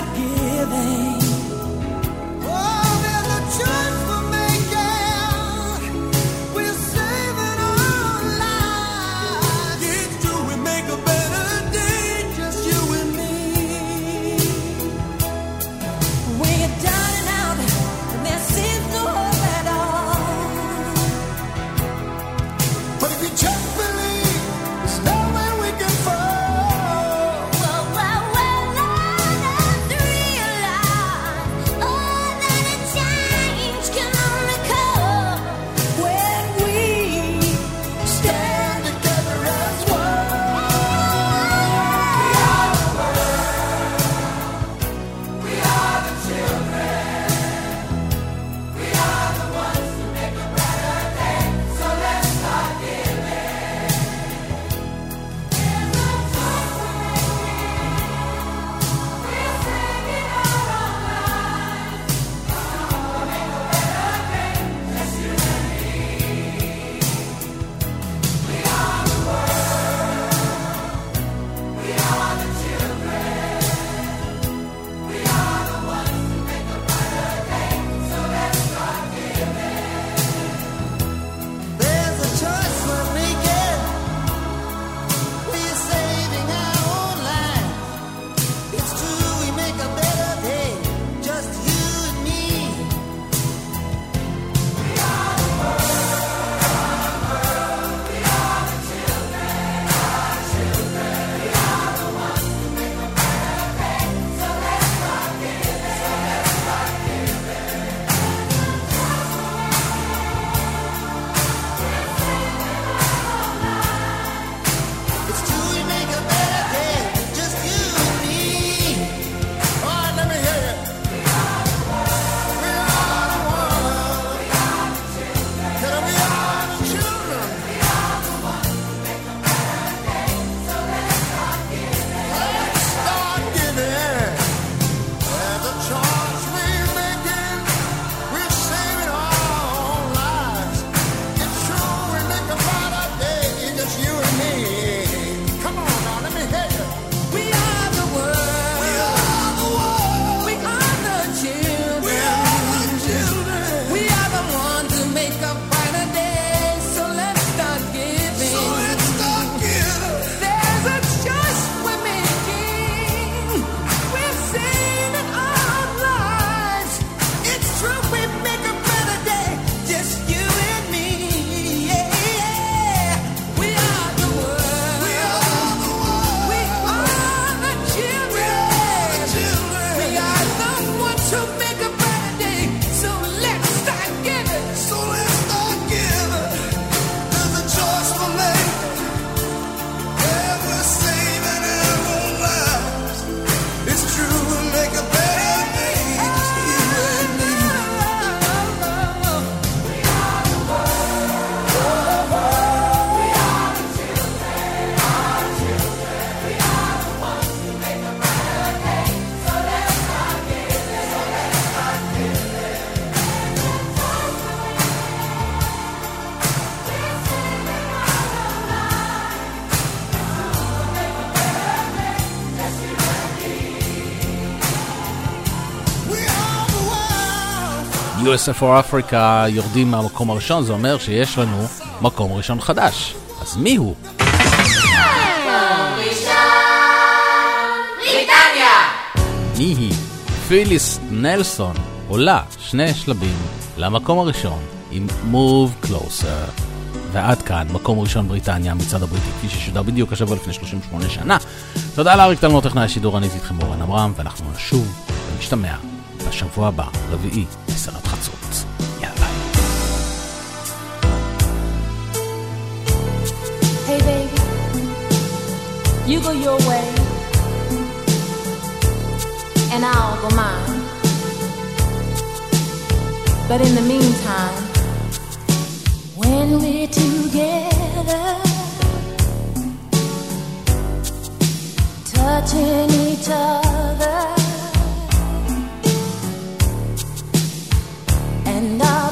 God give. USA for Africa יורדים מהמקום הראשון, זה אומר שיש לנו מקום ראשון חדש. אז מי הוא? מי היא? פיליס נלסון עולה שני שלבים למקום הראשון עם Move Closer. ועד כאן, מקום ראשון בריטניה מצד הבריטי, כפי ששודר בדיוק השבוע לפני 38 שנה. תודה לאריק תלמור טכנאי השידור, אני איתכם אורן עמרם, ואנחנו נשוב ונשתמע בשבוע הבא, רביעי, עשרת חצות. יאללה ביי. Hey baby, you go your way, and I'll go mine. But in the meantime, when we're together, touching each other, and all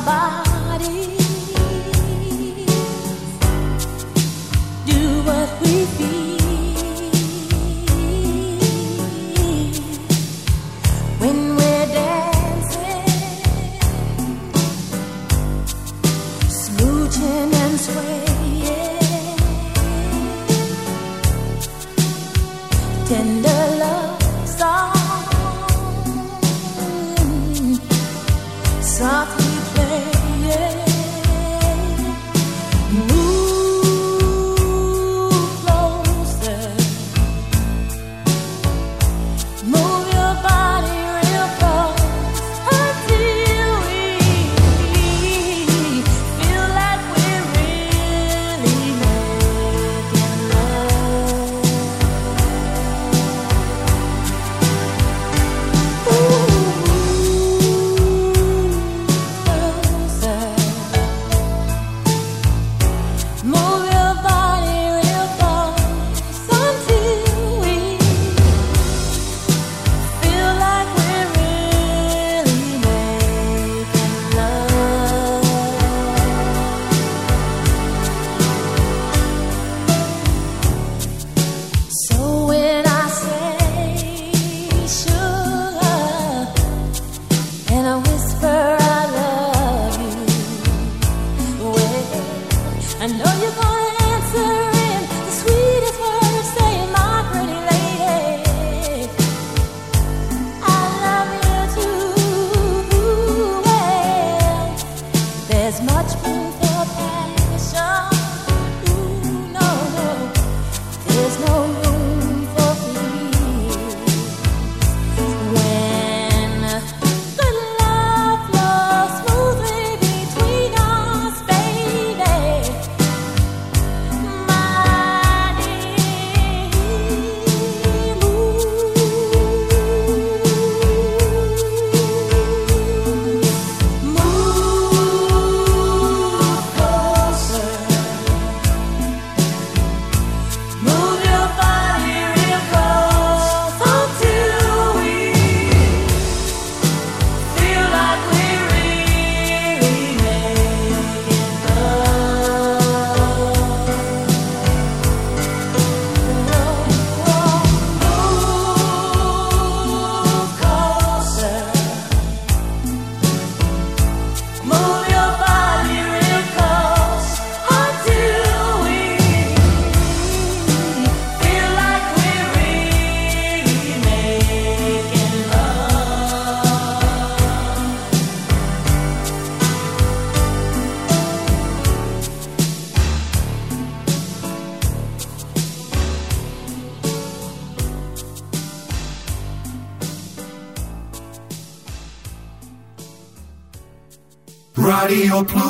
רדיו פלוס